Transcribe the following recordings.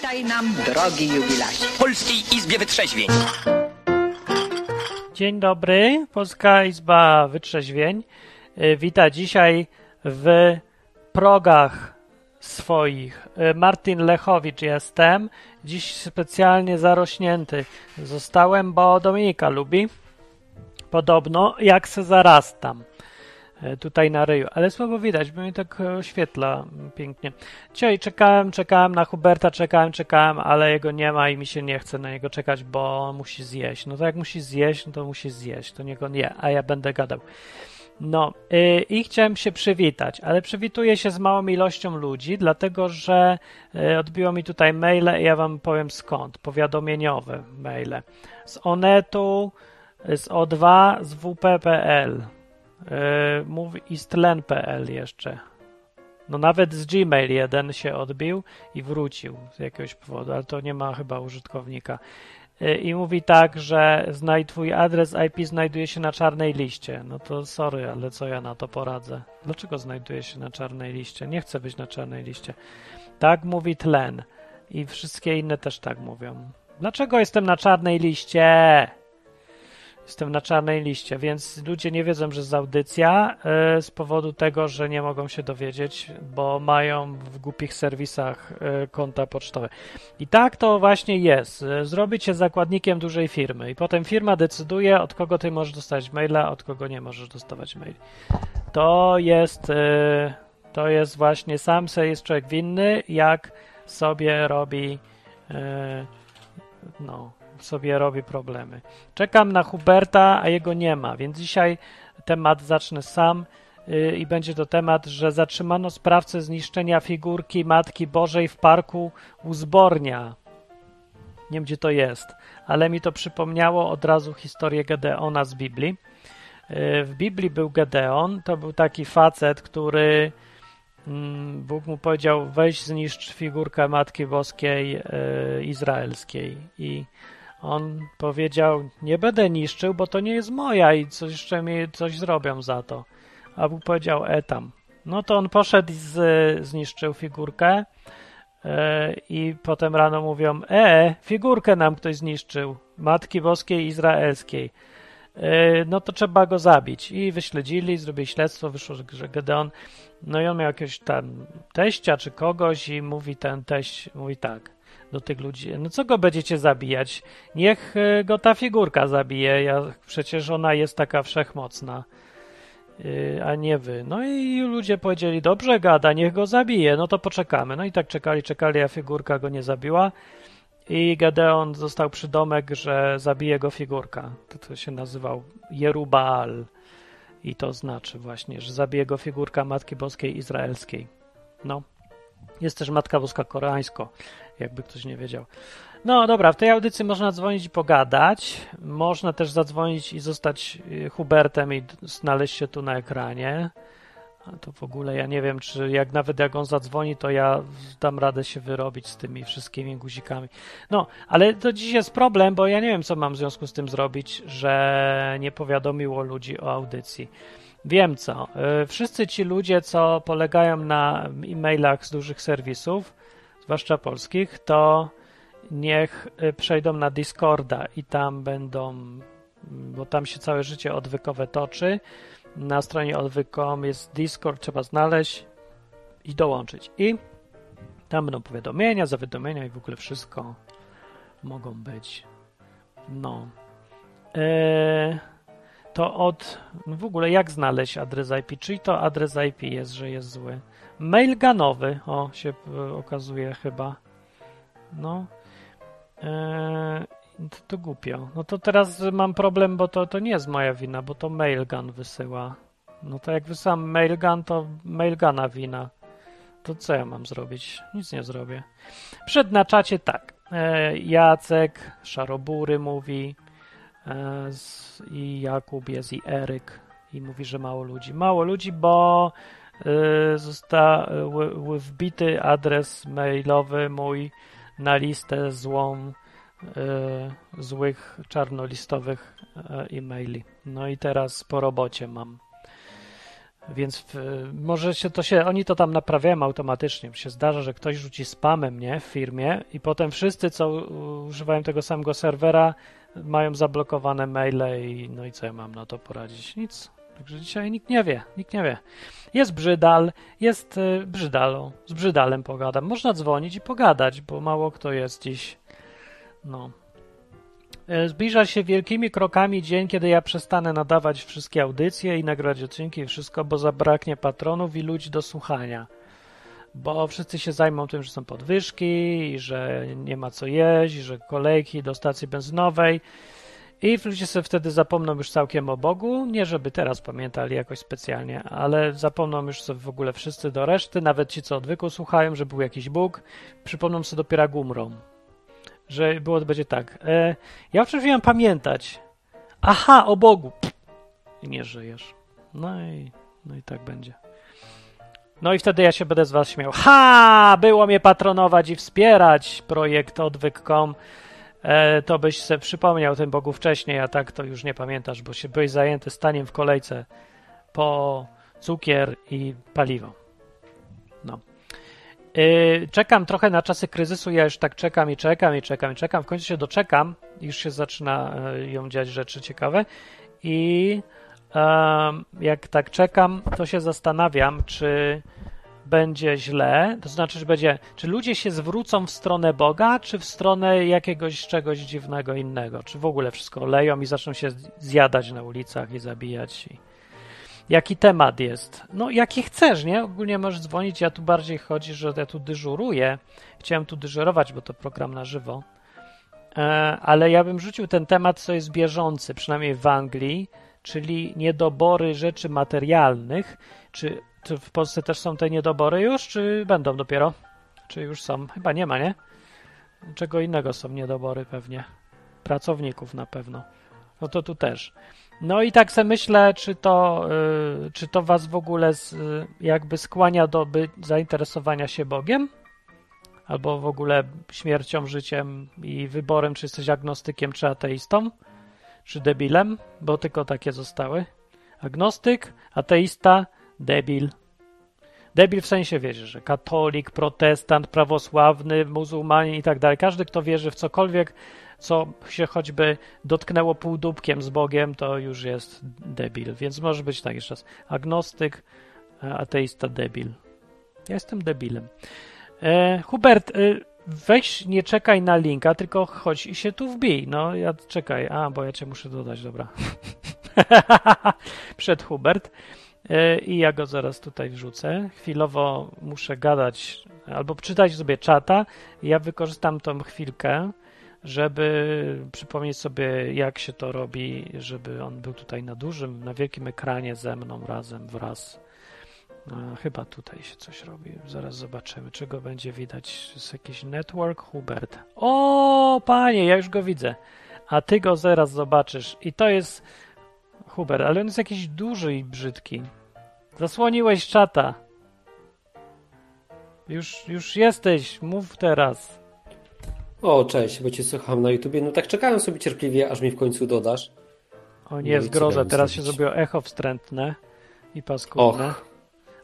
Witaj nam, drogi jubilacie. Polskiej Izbie Wytrzeźwień. Dzień dobry, Polska Izba Wytrzeźwień. Y, Wita dzisiaj w progach swoich. Y, Martin Lechowicz jestem. Dziś specjalnie zarośnięty zostałem, bo Dominika lubi. Podobno jak se zarastam tutaj na ryju, ale słabo widać, bo mnie tak e, oświetla pięknie. Dzisiaj czekałem, czekałem na Huberta, czekałem, czekałem, ale jego nie ma i mi się nie chce na niego czekać, bo musi zjeść. No to jak musi zjeść, no to musi zjeść, to niego nie, a ja będę gadał. No yy, i chciałem się przywitać, ale przywituję się z małą ilością ludzi, dlatego że yy, odbiło mi tutaj maile i ja wam powiem skąd. Powiadomieniowe maile. Z Onetu, z O2, z WP.pl. Yy, mówi i z tlen.pl jeszcze. No nawet z Gmail jeden się odbił i wrócił z jakiegoś powodu, ale to nie ma chyba użytkownika. Yy, I mówi tak, że znaj twój adres IP znajduje się na czarnej liście. No to sorry, ale co ja na to poradzę? Dlaczego znajduje się na czarnej liście? Nie chcę być na czarnej liście. Tak mówi tlen. I wszystkie inne też tak mówią. Dlaczego jestem na czarnej liście? Jestem na czarnej liście, więc ludzie nie wiedzą, że jest audycja e, z powodu tego, że nie mogą się dowiedzieć, bo mają w głupich serwisach e, konta pocztowe. I tak to właśnie jest. E, Zrobić się zakładnikiem dużej firmy i potem firma decyduje, od kogo ty możesz dostać maila, od kogo nie możesz dostawać maili. To jest, to jest właśnie sam se jest człowiek winny, jak sobie robi no, sobie robi problemy. Czekam na Huberta, a jego nie ma, więc dzisiaj temat zacznę sam yy, i będzie to temat, że zatrzymano sprawcę zniszczenia figurki Matki Bożej w parku Uzbornia. Nie wiem, gdzie to jest, ale mi to przypomniało od razu historię Gedeona z Biblii. Yy, w Biblii był Gedeon, to był taki facet, który mm, Bóg mu powiedział, weź zniszcz figurkę Matki Boskiej yy, Izraelskiej i on powiedział, nie będę niszczył, bo to nie jest moja i coś jeszcze mi coś zrobią za to. A Bóg powiedział, e tam. No to on poszedł i z, zniszczył figurkę e, i potem rano mówią, e, figurkę nam ktoś zniszczył, Matki Boskiej Izraelskiej. E, no to trzeba go zabić. I wyśledzili, zrobili śledztwo, wyszło, że Gedeon, no i on miał jakiegoś tam teścia czy kogoś i mówi ten teść, mówi tak, do tych ludzi. No co go będziecie zabijać? Niech e, go ta figurka zabije. Ja, przecież ona jest taka wszechmocna, yy, a nie wy. No i ludzie powiedzieli, dobrze gada, niech go zabije. No to poczekamy. No i tak czekali, czekali, a figurka go nie zabiła. I Gedeon został przydomek, że zabije go figurka. To, to się nazywał Jerubal. I to znaczy właśnie, że zabije go figurka Matki Boskiej Izraelskiej. No. Jest też Matka Boska koreańsko, jakby ktoś nie wiedział. No dobra, w tej audycji można dzwonić i pogadać. Można też zadzwonić i zostać y, Hubertem i znaleźć się tu na ekranie. A to w ogóle ja nie wiem, czy jak nawet jak on zadzwoni, to ja dam radę się wyrobić z tymi wszystkimi guzikami. No, ale to dziś jest problem, bo ja nie wiem, co mam w związku z tym zrobić, że nie powiadomiło ludzi o audycji. Wiem co. Y, Wszyscy ci ludzie, co polegają na e-mailach z dużych serwisów, zwłaszcza polskich, to niech y, przejdą na Discorda i tam będą, bo tam się całe życie odwykowe toczy. Na stronie odwykom jest Discord, trzeba znaleźć i dołączyć. I tam będą powiadomienia, zawiadomienia i w ogóle wszystko mogą być. No. Eee to od no w ogóle jak znaleźć adres IP? Czyli to adres IP jest, że jest zły. Mail ganowy, o się e, okazuje chyba. No. Eee, to, to głupio. No to teraz mam problem, bo to, to nie jest moja wina, bo to Mailgun wysyła. No to jak wysyłam Mailgun, to Mailguna wina. To co ja mam zrobić? Nic nie zrobię. Przed na czacie tak. Eee, Jacek Szarobury mówi e, z, i Jakub jest i Eryk i mówi, że mało ludzi. Mało ludzi, bo został wbity adres mailowy mój na listę złą y, złych czarnolistowych y, e-maili. No i teraz po robocie mam. Więc w, może się to się, oni to tam naprawiają automatycznie. Się zdarza, że ktoś rzuci spamem, nie, w firmie i potem wszyscy, co używają tego samego serwera, mają zablokowane maile i no i co ja mam na to poradzić? Nic. Także dzisiaj nikt nie wie, nikt nie wie. Jest Brzydal, jest y, Brzydalo, z Brzydalem pogadam. Można dzwonić i pogadać, bo mało kto jest dziś. No. Y, zbliża się wielkimi krokami dzień, kiedy ja przestanę nadawać wszystkie audycje i nagrać odcinki i wszystko, bo zabraknie patronów i ludzi do słuchania. Bo wszyscy się zajmą tym, że są podwyżki i że nie ma co jeść, i że kolejki do stacji benzynowej i ludzie sobie wtedy zapomną już całkiem o Bogu. Nie, żeby teraz pamiętali jakoś specjalnie, ale zapomną już sobie w ogóle wszyscy do reszty, nawet ci, co odwyku słuchają, że był jakiś Bóg, przypomną sobie dopiero jak umrą. Że było, to będzie tak. E, ja oczywiście miałem pamiętać. Aha, o Bogu. I nie żyjesz. No i, no i tak będzie. No i wtedy ja się będę z was śmiał. Ha! Było mnie patronować i wspierać projekt odwyk.com to byś sobie przypomniał tym Bogu wcześniej, a tak to już nie pamiętasz, bo się byłeś zajęty staniem w kolejce po cukier i paliwo. No. E, czekam trochę na czasy kryzysu, ja już tak czekam i czekam i czekam i czekam. W końcu się doczekam, już się zaczyna e, ją dziać rzeczy ciekawe i jak tak czekam, to się zastanawiam, czy będzie źle, to znaczy, że będzie, czy ludzie się zwrócą w stronę Boga, czy w stronę jakiegoś czegoś dziwnego innego, czy w ogóle wszystko leją i zaczną się zjadać na ulicach i zabijać. I... Jaki temat jest? No, jaki chcesz, nie? Ogólnie możesz dzwonić, ja tu bardziej chodzi, że ja tu dyżuruję. Chciałem tu dyżurować, bo to program na żywo. E, ale ja bym rzucił ten temat, co jest bieżący, przynajmniej w Anglii, czyli niedobory rzeczy materialnych, czy czy w Polsce też są te niedobory już, czy będą dopiero? Czy już są? Chyba nie ma, nie? Czego innego są niedobory pewnie. Pracowników na pewno. No to tu też. No i tak sobie myślę, czy to, yy, czy to was w ogóle z, yy, jakby skłania do by, zainteresowania się Bogiem? Albo w ogóle śmiercią, życiem i wyborem, czy jesteś agnostykiem, czy ateistą? Czy debilem? Bo tylko takie zostały. Agnostyk, ateista, debil. Debil w sensie wierzy, że katolik, protestant, prawosławny, muzułmanin i tak dalej. Każdy, kto wierzy w cokolwiek, co się choćby dotknęło półdubkiem z Bogiem, to już jest debil. Więc może być tak jeszcze raz. Agnostyk, ateista, debil. Ja jestem debilem. E, Hubert, e, weź, nie czekaj na linka, tylko chodź i się tu wbij. No, ja czekaj. A, bo ja cię muszę dodać, dobra. Przed Hubert. E, i ja go zaraz tutaj wrzucę. Chwilowo muszę gadać albo czytać sobie czata. Ja wykorzystam tą chwilkę, żeby przypomnieć sobie, jak się to robi, żeby on był tutaj na dużym, na wielkim ekranie ze mną razem, wraz. A, chyba tutaj się coś robi. Zaraz zobaczymy, czego będzie widać. Jest jakiś network Hubert. O, panie, ja już go widzę. A ty go zaraz zobaczysz. I to jest Hubert, ale on jest jakiś duży i brzydki. Zasłoniłeś czata. Już, już jesteś, mów teraz. O, cześć, bo cię słucham na YouTubie. No tak czekałem sobie cierpliwie, aż mi w końcu dodasz. O nie, no zgroza, teraz się zrobiło echo wstrętne i paskudne. Och.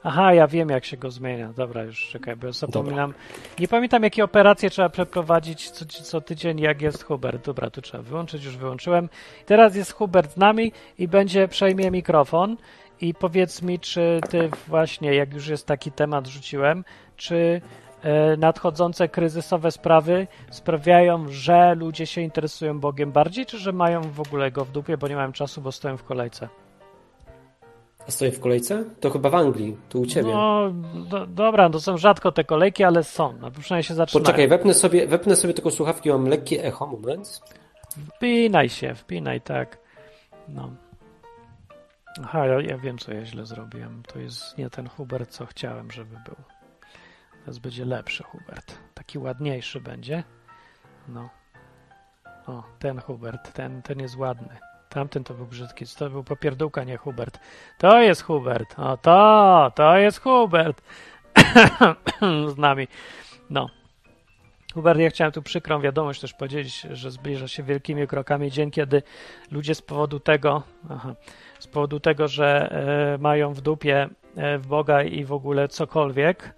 Aha, ja wiem jak się go zmienia. Dobra, już czekaj, bo zapominam. Dobra. Nie pamiętam jakie operacje trzeba przeprowadzić co, co tydzień, jak jest Hubert. Dobra, tu trzeba wyłączyć, już wyłączyłem. Teraz jest Hubert z nami i będzie przejmie mikrofon i powiedz mi, czy ty właśnie, jak już jest taki temat, rzuciłem, czy e, nadchodzące kryzysowe sprawy sprawiają, że ludzie się interesują Bogiem bardziej, czy że mają w ogóle go w dupie, bo nie mają czasu, bo stoją w kolejce? A stoję w kolejce? To chyba w Anglii, tu u ciebie. No, do, dobra, to są rzadko te kolejki, ale są. No, przynajmniej się zaczynają. Poczekaj, wepnę sobie, wepnę sobie tylko słuchawki, mam lekkie echo, moment. Wpinaj się, wpinaj, tak. No. Aha, ja, ja, wiem, co ja źle zrobiłem. To jest nie ten Hubert, co chciałem, żeby był. Teraz będzie lepszy Hubert. Taki ładniejszy będzie. No. O, ten Hubert, ten, ten jest ładny. Tamten to był brzydki. To był popierdółka, nie Hubert. To jest Hubert. O, to, to jest Hubert. Z nami. No. Hubert, ja chciałem tu przykrą wiadomość też powiedzieć, że zbliża się wielkimi krokami dzień, kiedy ludzie z powodu tego, aha, z powodu tego, że e, mają w dupie e, w Boga i w ogóle cokolwiek,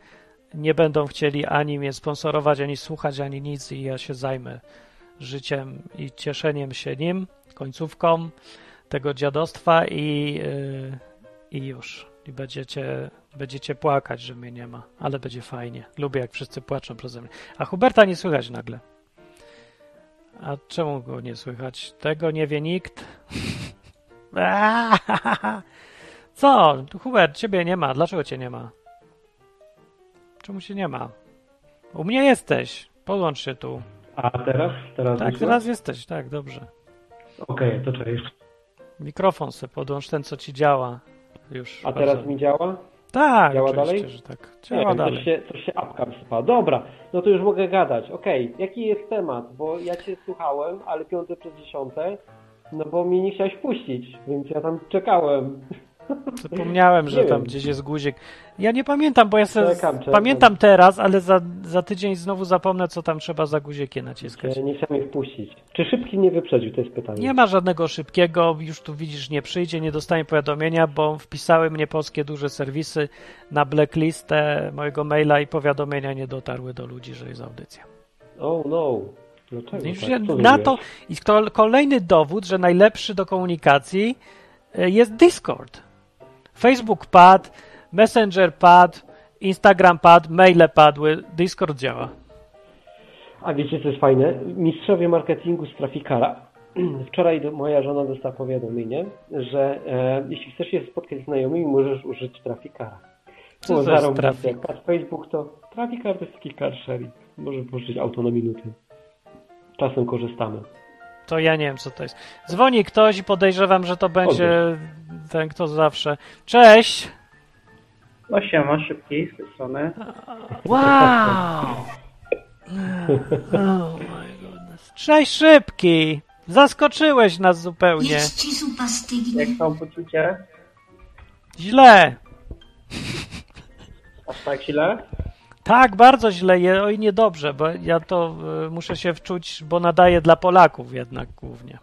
nie będą chcieli ani mnie sponsorować, ani słuchać, ani nic i ja się zajmę życiem i cieszeniem się nim, końcówką tego dziadostwa i, e, i już. I będziecie, będziecie płakać, że mnie nie ma, ale będzie fajnie. Lubię, jak wszyscy płaczą przeze mnie. A Huberta nie słychać nagle. A czemu go nie słychać? Tego nie wie nikt. Co? Hubert, ciebie nie ma. Dlaczego cię nie ma? Czemu się nie ma? U mnie jesteś. Podłącz się tu. A teraz? Teraz Tak, teraz jesteś. Tak, dobrze. Okej, to cześć. Mikrofon sobie podłącz, ten co ci działa. Już. A teraz bardzo- mi działa? Tak, działa dalej? że tak. Nie Działa wiem, dalej. coś się, coś się apka wysypała. Dobra, no to już mogę gadać. Okej, jaki jest temat? Bo ja cię słuchałem, ale piąte przez dziesiąte, no bo mnie nie chciałeś puścić, więc ja tam czekałem. Zapomniałem, że Nie tam gdzieś jest guzik. Ja nie pamiętam, bo ja se Czekam, czekam. pamiętam teraz, ale za, za tydzień znowu zapomnę, co tam trzeba za guziki naciskać. Nie chciałem ich puścić. Czy szybki nie wyprzedził? To jest pytanie. Nie ma żadnego szybkiego, już tu widzisz, nie przyjdzie, nie dostanie powiadomienia, bo wpisały mnie polskie duże serwisy na blacklistę mojego maila i powiadomienia nie dotarły do ludzi, że jest audycja. Oh no. Dlaczego? Już tak? Co na to i to kolejny dowód, że najlepszy do komunikacji e, jest Discord. Facebook padł, Messenger padł, Instagram padł, maile padły, Discord działa. A wiecie, co jest fajne? Mistrzowie marketingu z Trafikara. Wczoraj moja żona dostała powiadomienie, że e, jeśli chcesz się spotkać z znajomymi, możesz użyć Trafikara. Co to jest. Trafik? Jak Facebook, to Trafikar to jest taki car sharing. Możesz włożyć auto na minutę. Czasem korzystamy. To ja nie wiem, co to jest. Dzwoni ktoś i podejrzewam, że to będzie ten, kto zawsze. Cześć! No siema, szybki z tej strony. Wow! Oh my goodness. Cześć, szybki! Zaskoczyłeś nas zupełnie. Jedź ci zupa stygnie. Jak tam poczucie? Źle. Aż tak źle? Tak, bardzo źle. Je, oj, niedobrze, bo ja to y, muszę się wczuć, bo nadaję dla Polaków jednak głównie.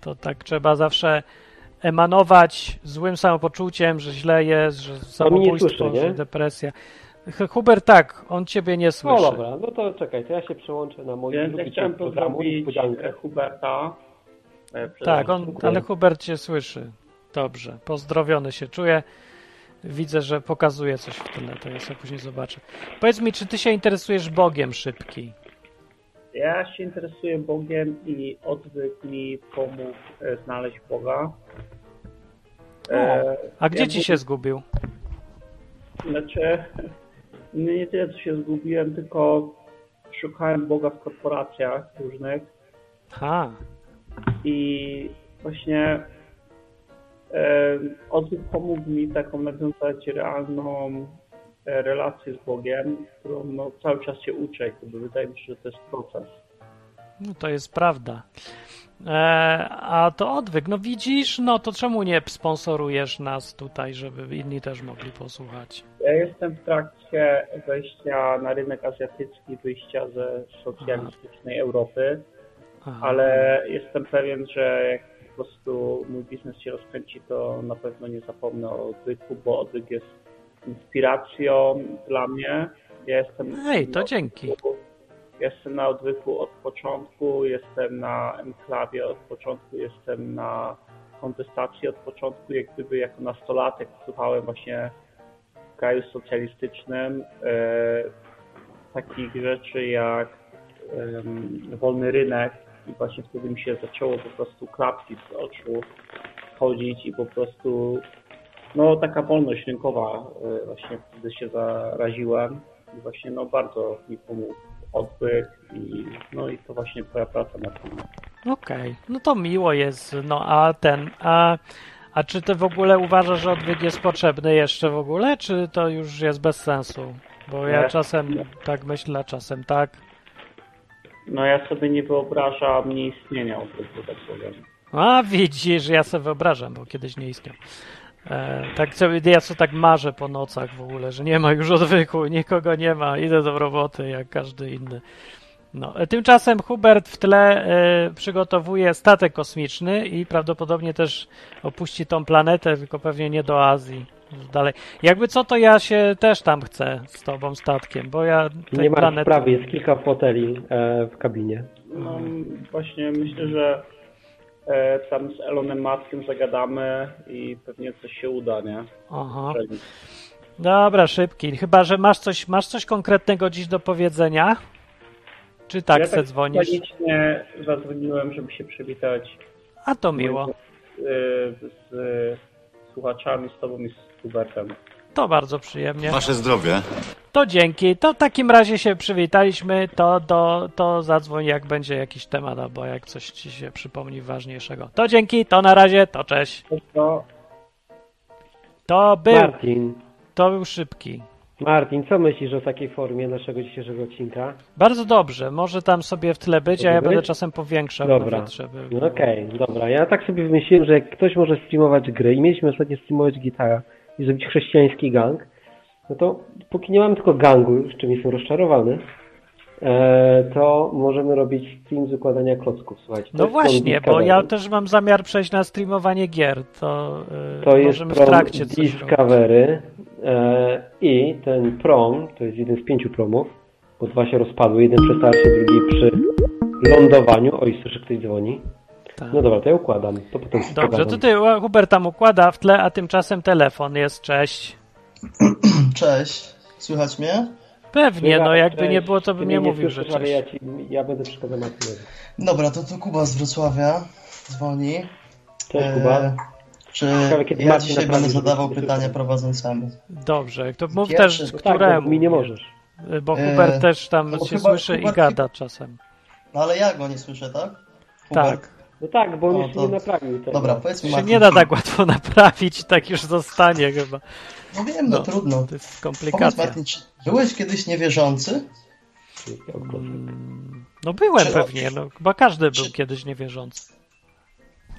To tak trzeba zawsze emanować złym samopoczuciem, że źle jest, że samobójstwo, słyszy, nie? że depresja. Hu- Hubert, tak, on ciebie nie No słyszy. dobra, no to czekaj, to ja się przełączę na Więc ja chciałem pozdrowić e, Huberta. e, Tak, on, ale Hubert cię słyszy. Dobrze, pozdrowiony się czuje. Widzę, że pokazuje coś w tyle, to ja później zobaczę. Powiedz mi, czy ty się interesujesz Bogiem szybki? Ja się interesuję Bogiem i odwyk mi pomógł e, znaleźć Boga. E, A gdzie ja ci się zgubił? Znaczy, nie, nie tyle co się zgubiłem, tylko szukałem Boga w korporacjach różnych Ha, i właśnie odwyk pomógł mi taką nawiązać realną e, relację z Bogiem, którą no, cały czas się uczę i wydaje mi się, że to jest proces. no to jest prawda. E, a to odwyk, no widzisz, no to czemu nie sponsorujesz nas tutaj, żeby inni też mogli posłuchać? Ja jestem w trakcie wejścia na rynek azjatycki, wyjścia ze socjalistycznej Europy, Aha. ale jestem pewien, że jak prostu mój biznes się rozkręci, to na pewno nie zapomnę o odwyku, bo odwyk jest inspiracją dla mnie. Ja jestem Hej, to dzięki. Jestem na odwyku od początku, jestem na enklawie od początku, jestem na kontestacji od początku, jak gdyby jako nastolatek słuchałem właśnie w kraju socjalistycznym e, takich rzeczy jak em, wolny rynek i właśnie wtedy mi się zaczęło po prostu klapki z oczu chodzić i po prostu no taka wolność rynkowa e, właśnie wtedy się zaraziłem i właśnie no bardzo mi pomógł odwyk i no i to właśnie twoja praca na tym. Okej, no to miło jest, no a ten, a, a czy ty w ogóle uważasz, że odwyk jest potrzebny jeszcze w ogóle, czy to już jest bez sensu? Bo ja Nie. czasem tak myślę, czasem tak. No ja sobie nie wyobrażam nieistnienia odwyku, tak powiem. A widzisz, ja sobie wyobrażam, bo kiedyś nie istniał. E, tak ja co tak marzę po nocach w ogóle, że nie ma już odwyku, nikogo nie ma, idę do roboty jak każdy inny. No, e, tymczasem Hubert w tle e, przygotowuje statek kosmiczny i prawdopodobnie też opuści tą planetę, tylko pewnie nie do Azji. Dalej. Jakby co, to ja się też tam chcę z tobą statkiem, bo ja tej Nie ma planety... sprawy, jest kilka foteli e, w kabinie. No, właśnie myślę, że e, tam z Elonem Muskiem zagadamy i pewnie coś się uda, nie? Aha. Dobra, szybki. Chyba, że masz coś, masz coś konkretnego dziś do powiedzenia? Czy tak ja se tak dzwonisz? spontanicznie zadzwoniłem, żeby się przywitać A to miło. z, z, z słuchaczami, z tobą i z Hubertem. To bardzo przyjemnie. Wasze zdrowie. To dzięki. To w takim razie się przywitaliśmy. To, to, to zadzwoń, jak będzie jakiś temat, albo jak coś ci się przypomni ważniejszego. To dzięki, to na razie, to cześć. No, To był, Martin, to był szybki. Martin, co myślisz o takiej formie naszego dzisiejszego odcinka? Bardzo dobrze. Może tam sobie w tle być, a ja Może będę być? czasem powiększał Dobra. No Okej, dobra. Ja tak sobie wymyśliłem, że jak ktoś może streamować gry i mieliśmy ostatnio streamować gitara i zrobić chrześcijański gang, no to póki nie mamy tylko gangu, z czym jestem rozczarowany, e, to możemy robić stream z układania klocków, słuchajcie. No właśnie, bo ja też mam zamiar przejść na streamowanie gier. To, yy, To jest możemy w trakcie coś robić. Discovery e, i ten prom, to jest jeden z pięciu promów, bo dwa się rozpadły, jeden przy starcie, drugi przy lądowaniu. Oj, słyszę, ktoś dzwoni. Tak. No dobra, to ja układam. To potem Dobrze, to ty Hubert tam układa w tle, a tymczasem telefon jest. Cześć. Cześć, słychać mnie? Pewnie, no jakby Cześć. nie było, to bym mnie nie mówił, że słyszysz, ale cześć. ja, ci, ja będę przeszkadzał Martinowi. Dobra, to tu Kuba z Wrocławia dzwoni. Cześć E, Kuba. Czy Ciekawe, ja dzisiaj będę zadawał pytania prowadzącemu? Dobrze, to mów Pierwszy- też, no Tak, któremu. bo mi nie możesz. Bo E, Hubert też tam no się chyba słyszy i Hubert- gada czasem. No ale ja go nie słyszę, tak? Tak. No tak, bo on O, jeszcze to- nie naprawił tego. Dobra, powiedz mi Się nie da tak łatwo naprawić, tak już zostanie chyba. No wiem, no, No. trudno. To jest Powiedz komplikacja. Martin, czy byłeś kiedyś niewierzący? Mm, No byłem Czy- pewnie, no chyba każdy był czy- kiedyś niewierzący.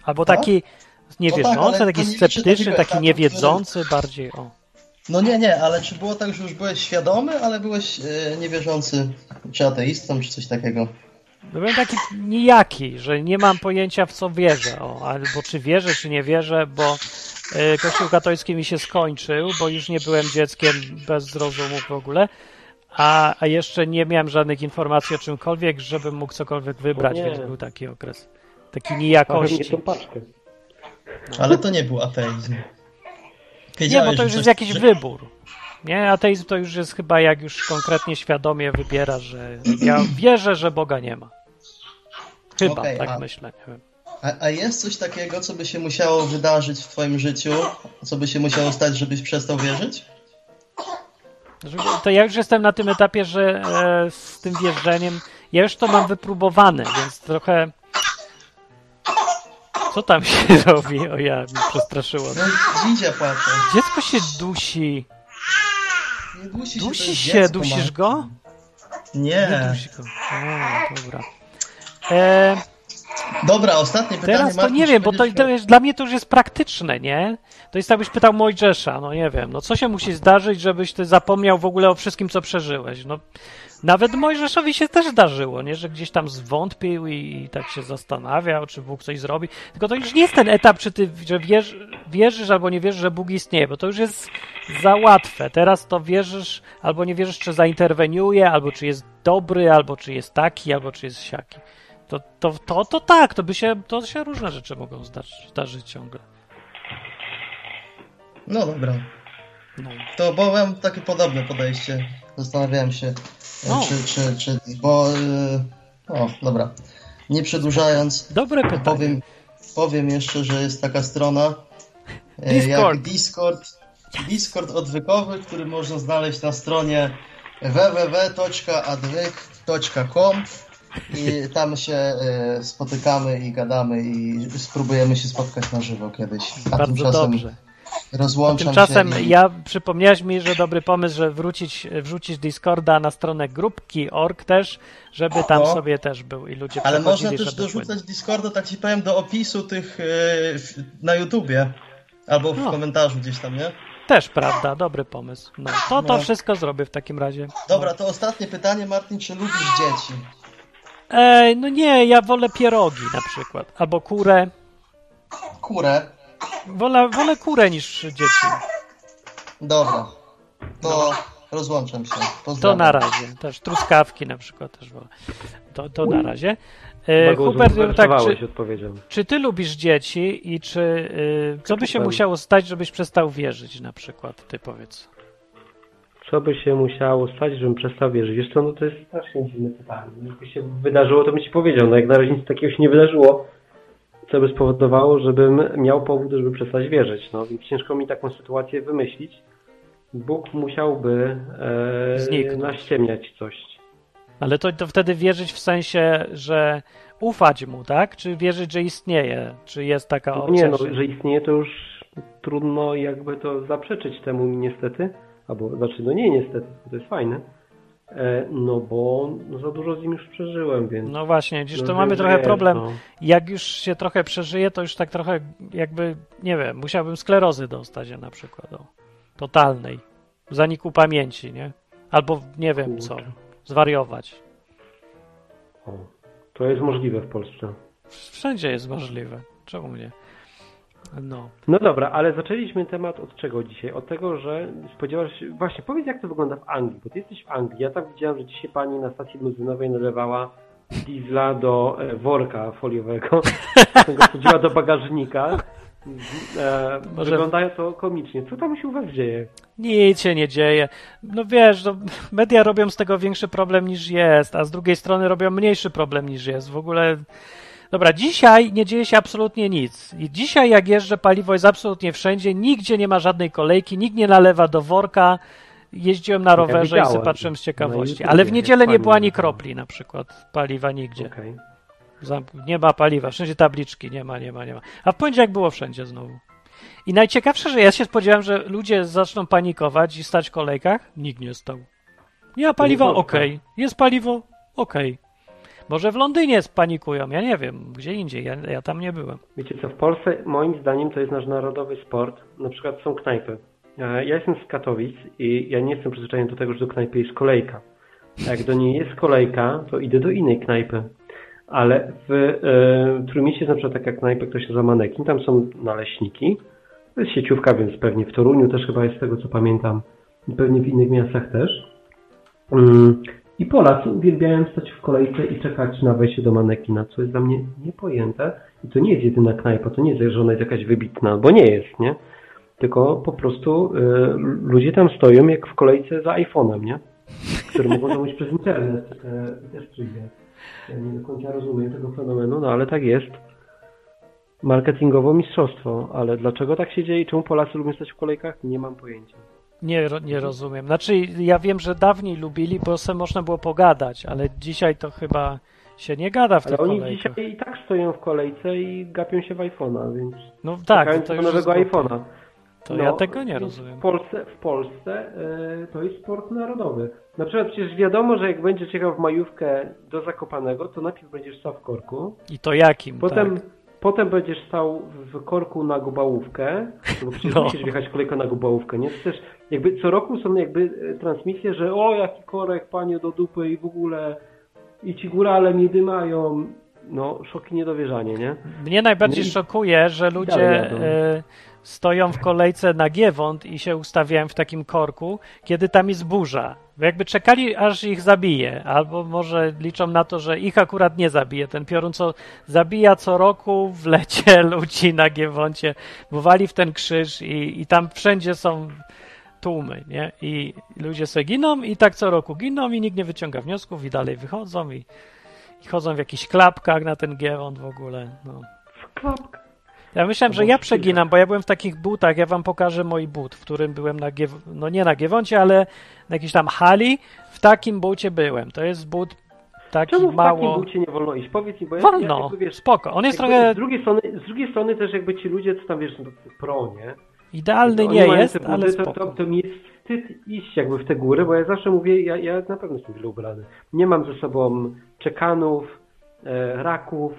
Albo Tak? taki niewierzący, ale to taki sceptyczny, taki etapu, niewiedzący bardziej, o. No nie, nie, ale czy było tak, że już byłeś świadomy, ale byłeś e, niewierzący, czy ateistą, czy coś takiego? No Byłem taki nijaki, że nie mam pojęcia w co wierzę, o, albo czy wierzę, czy nie wierzę, bo y, Kościół katolicki mi się skończył, bo już nie byłem dzieckiem bez rozumu w ogóle, a, a jeszcze nie miałem żadnych informacji o czymkolwiek, żebym mógł cokolwiek wybrać, więc był taki okres. Taki nijakości. paczkę. Ale to nie był ateizm. Nie, bo to już jest jakiś że- wybór. Nie, ateizm to już jest chyba jak już konkretnie świadomie wybierasz, że ja wierzę, że Boga nie ma. Chyba, Okej, tak a- myślę. A, a jest coś takiego, co by się musiało wydarzyć w twoim życiu, co by się musiało stać, żebyś przestał wierzyć? To ja już jestem na tym etapie, że e, z tym wierzeniem, ja już to mam wypróbowane, więc trochę. Co tam się robi? O ja, mi przestraszyło. No, dzidzia płacze. Dziecko się dusi. Nie dusi się, Dusi się, dziecko, dusisz go? Nie Nie. dusi go. O, dobra. E, Dobra, ostatnie pytanie. teraz to nie wiem, bo to, to jest, dla mnie to już jest praktyczne, nie? To jest tak, byś pytał Mojżesza, no nie wiem, no co się musi zdarzyć, żebyś ty zapomniał w ogóle o wszystkim, co przeżyłeś? No, nawet Mojżeszowi się też zdarzyło, nie? Że gdzieś tam zwątpił i, i tak się zastanawiał, czy Bóg coś zrobi. Tylko to już nie jest ten etap, czy ty że wierz, wierzysz albo nie wierzysz, że Bóg istnieje, bo to już jest za łatwe. Teraz to wierzysz albo nie wierzysz, czy zainterweniuje, albo czy jest dobry, albo czy jest taki, albo czy jest siaki. To, to, to, to tak, to by się, to się różne rzeczy mogą zdarzyć, zdarzyć ciągle. No dobra. No. To bo mam takie podobne podejście. Zastanawiałem się, e, O. czy, czy, czy, bo... e, O, dobra. Nie przedłużając, Dobre pytanie. powiem, powiem jeszcze, że jest taka strona e, Discord. jak Discord. Discord odwykowy, który można znaleźć na stronie www.adwyk.com i tam się e, spotykamy i gadamy i spróbujemy się spotkać na żywo kiedyś. A Bardzo tymczasem dobrze. rozłączam Tymczasem się i... ja przypomniałeś mi, że dobry pomysł, że wrócić, wrzucić Discorda na stronę grupki.org też, żeby tam sobie też był i ludzie Ale można też żeby dorzucać Discorda, tak ci powiem, do opisu tych e, na YouTubie. Albo w No. komentarzu gdzieś tam, nie? Też prawda, dobry pomysł. No, to to No. wszystko zrobię w takim razie. Dobra, to ostatnie pytanie, Martin, czy lubisz dzieci? Ej, no nie, ja wolę pierogi na przykład. Albo kurę. Kurę. Wolę, wolę kurę niż dzieci. Dobra. To rozłączam się. To Pozdrawiam. na razie. Też truskawki na przykład też wolę. To, to na razie. E, Hubert, tak, czy, czy ty lubisz dzieci i czy y, co by się musiało stać, żebyś przestał wierzyć na przykład? Ty powiedz. Co by się musiało stać, żebym przestał wierzyć? Wiesz co, no to jest strasznie dziwne pytanie. Jakby się wydarzyło, to bym ci powiedział. No jak na razie nic takiego się nie wydarzyło, co by spowodowało, żebym miał powód, żeby przestać wierzyć. No więc ciężko mi taką sytuację wymyślić. Bóg musiałby e, Zniknąć. naściemniać coś. Ale to, to wtedy wierzyć w sensie, że ufać mu, tak? Czy wierzyć, że istnieje? Czy jest taka No opcja? nie, no, że istnieje, to już trudno jakby to zaprzeczyć temu niestety. Albo, znaczy, no nie niestety, to jest fajne. E, no bo no, za dużo z nim już przeżyłem, więc... No właśnie, dziś no, to mamy trochę problem. No. Jak już się trochę przeżyje, to już tak trochę jakby, nie wiem, musiałbym sklerozy dostać na przykład, o, totalnej, zaniku pamięci, nie? Albo nie wiem co, Kurczę. zwariować. O, to jest możliwe w Polsce. Wszędzie jest możliwe, czemu nie? No, No dobra, ale zaczęliśmy temat od czego dzisiaj? Od tego, że spodziewasz się... Właśnie, powiedz jak to wygląda w Anglii, bo ty jesteś w Anglii. Ja tam widziałem, że dzisiaj pani na stacji benzynowej nalewała diesla do e, worka foliowego, wsadziła do bagażnika. E, Może- Wygląda to komicznie. Co tam się u was dzieje? nic się nie dzieje. No wiesz, no, media robią z tego większy problem niż jest, a z drugiej strony robią mniejszy problem niż jest. W ogóle Dobra, dzisiaj nie dzieje się absolutnie nic. I dzisiaj, jak jeżdżę, paliwo jest absolutnie wszędzie, nigdzie nie ma żadnej kolejki, nikt nie nalewa do worka. Jeździłem na rowerze i widziałem. sobie patrzyłem z Na ciekawości. Ale w niedzielę nie było ani kropli na przykład paliwa nigdzie. Zamk- Nie ma paliwa, wszędzie tabliczki, nie ma, nie ma, nie ma. A w poniedziałek było wszędzie znowu. I najciekawsze, że ja się spodziewałem, że ludzie zaczną panikować i stać w kolejkach. Nikt nie stał. Nie ma paliwa? Okej. Jest paliwo? Okej. Może w Londynie spanikują, ja nie wiem, gdzie indziej, ja, ja tam nie byłem. Wiecie co, w Polsce moim zdaniem to jest nasz narodowy sport. Na przykład są knajpy. E, Ja jestem z Katowic i ja nie jestem przyzwyczajony do tego, że do knajpy jest kolejka. Jak do niej jest kolejka, to idę do innej knajpy. Ale w e, Trójmieście jest na przykład taka knajpa, która się nazywa Manekin, tam są naleśniki. To jest sieciówka, więc pewnie w Toruniu też chyba jest z tego co pamiętam. Pewnie w innych miastach też. Mm, I Polacy uwielbiają stać w kolejce i czekać na wejście do manekina, co jest dla mnie niepojęte. I to nie jest jedyna knajpa, to nie jest, że ona jest jakaś wybitna, bo nie jest, nie? Tylko po prostu y, ludzie tam stoją jak w kolejce za iPhone'em, nie? Który mogą zamówić przez internet. Y, też przyjdzie. Ja nie do końca rozumiem tego fenomenu, no ale tak jest. Marketingowo mistrzostwo, ale dlaczego tak się dzieje i czemu Polacy lubią stać w kolejkach? Nie mam pojęcia. Nie, nie rozumiem. Znaczy, ja wiem, że dawniej lubili, bo se można było pogadać, ale dzisiaj to chyba się nie gada w Ale tych oni kolejkach. dzisiaj i tak stoją w kolejce i gapią się w iPhone'a, więc No tak, to już nowego iPhone'a. To No, ja tego nie rozumiem. W Polsce, w Polsce e, to jest sport narodowy. Na przykład przecież wiadomo, że jak będziesz jechał w majówkę do Zakopanego, to najpierw będziesz stał w korku, I to jakim, potem, tak. Potem będziesz stał w korku na Gubałówkę, bo przecież No. musisz wjechać kolejkę na Gubałówkę, nie? To też jakby co roku są jakby e, transmisje, że o jaki korek, panie do dupy i w ogóle i ci górale mnie dymają. No, szok i niedowierzanie, nie? Mnie najbardziej No i- szokuje, że ludzie e, stoją w kolejce na Giewont i się ustawiają w takim korku, kiedy tam jest burza. Jakby czekali, aż ich zabije, albo może liczą na to, że ich akurat nie zabije. Ten piorun, co zabija co roku w lecie ludzi na Giewoncie, bo wali w ten krzyż i, i tam wszędzie są tłumy, nie? I ludzie sobie giną i tak co roku giną i nikt nie wyciąga wniosków i dalej wychodzą i, i chodzą w jakichś klapkach na ten Giewont w ogóle, no. W klapkę. Ja myślałem, że ja przeginam, bo ja byłem w takich butach, ja wam pokażę mój but, w którym byłem na Giew... no nie na Giewoncie, ale na jakiejś tam hali, w takim bucie byłem. To jest but taki Czemu w mało... takim bucie nie wolno iść? Powiedz mi, bo ja, Wolno, ja jakby, wiesz, spoko. On jest jakby trochę Z drugiej, strony, z drugiej strony też jakby ci ludzie, co tam wiesz, no, pro, nie? idealny Oni nie jest, buty, ale to, spoko. to, to mi jest wstyd iść jakby w te góry, bo ja zawsze mówię, ja, ja na pewno jestem źle ubrany. Nie mam ze sobą czekanów, e, raków,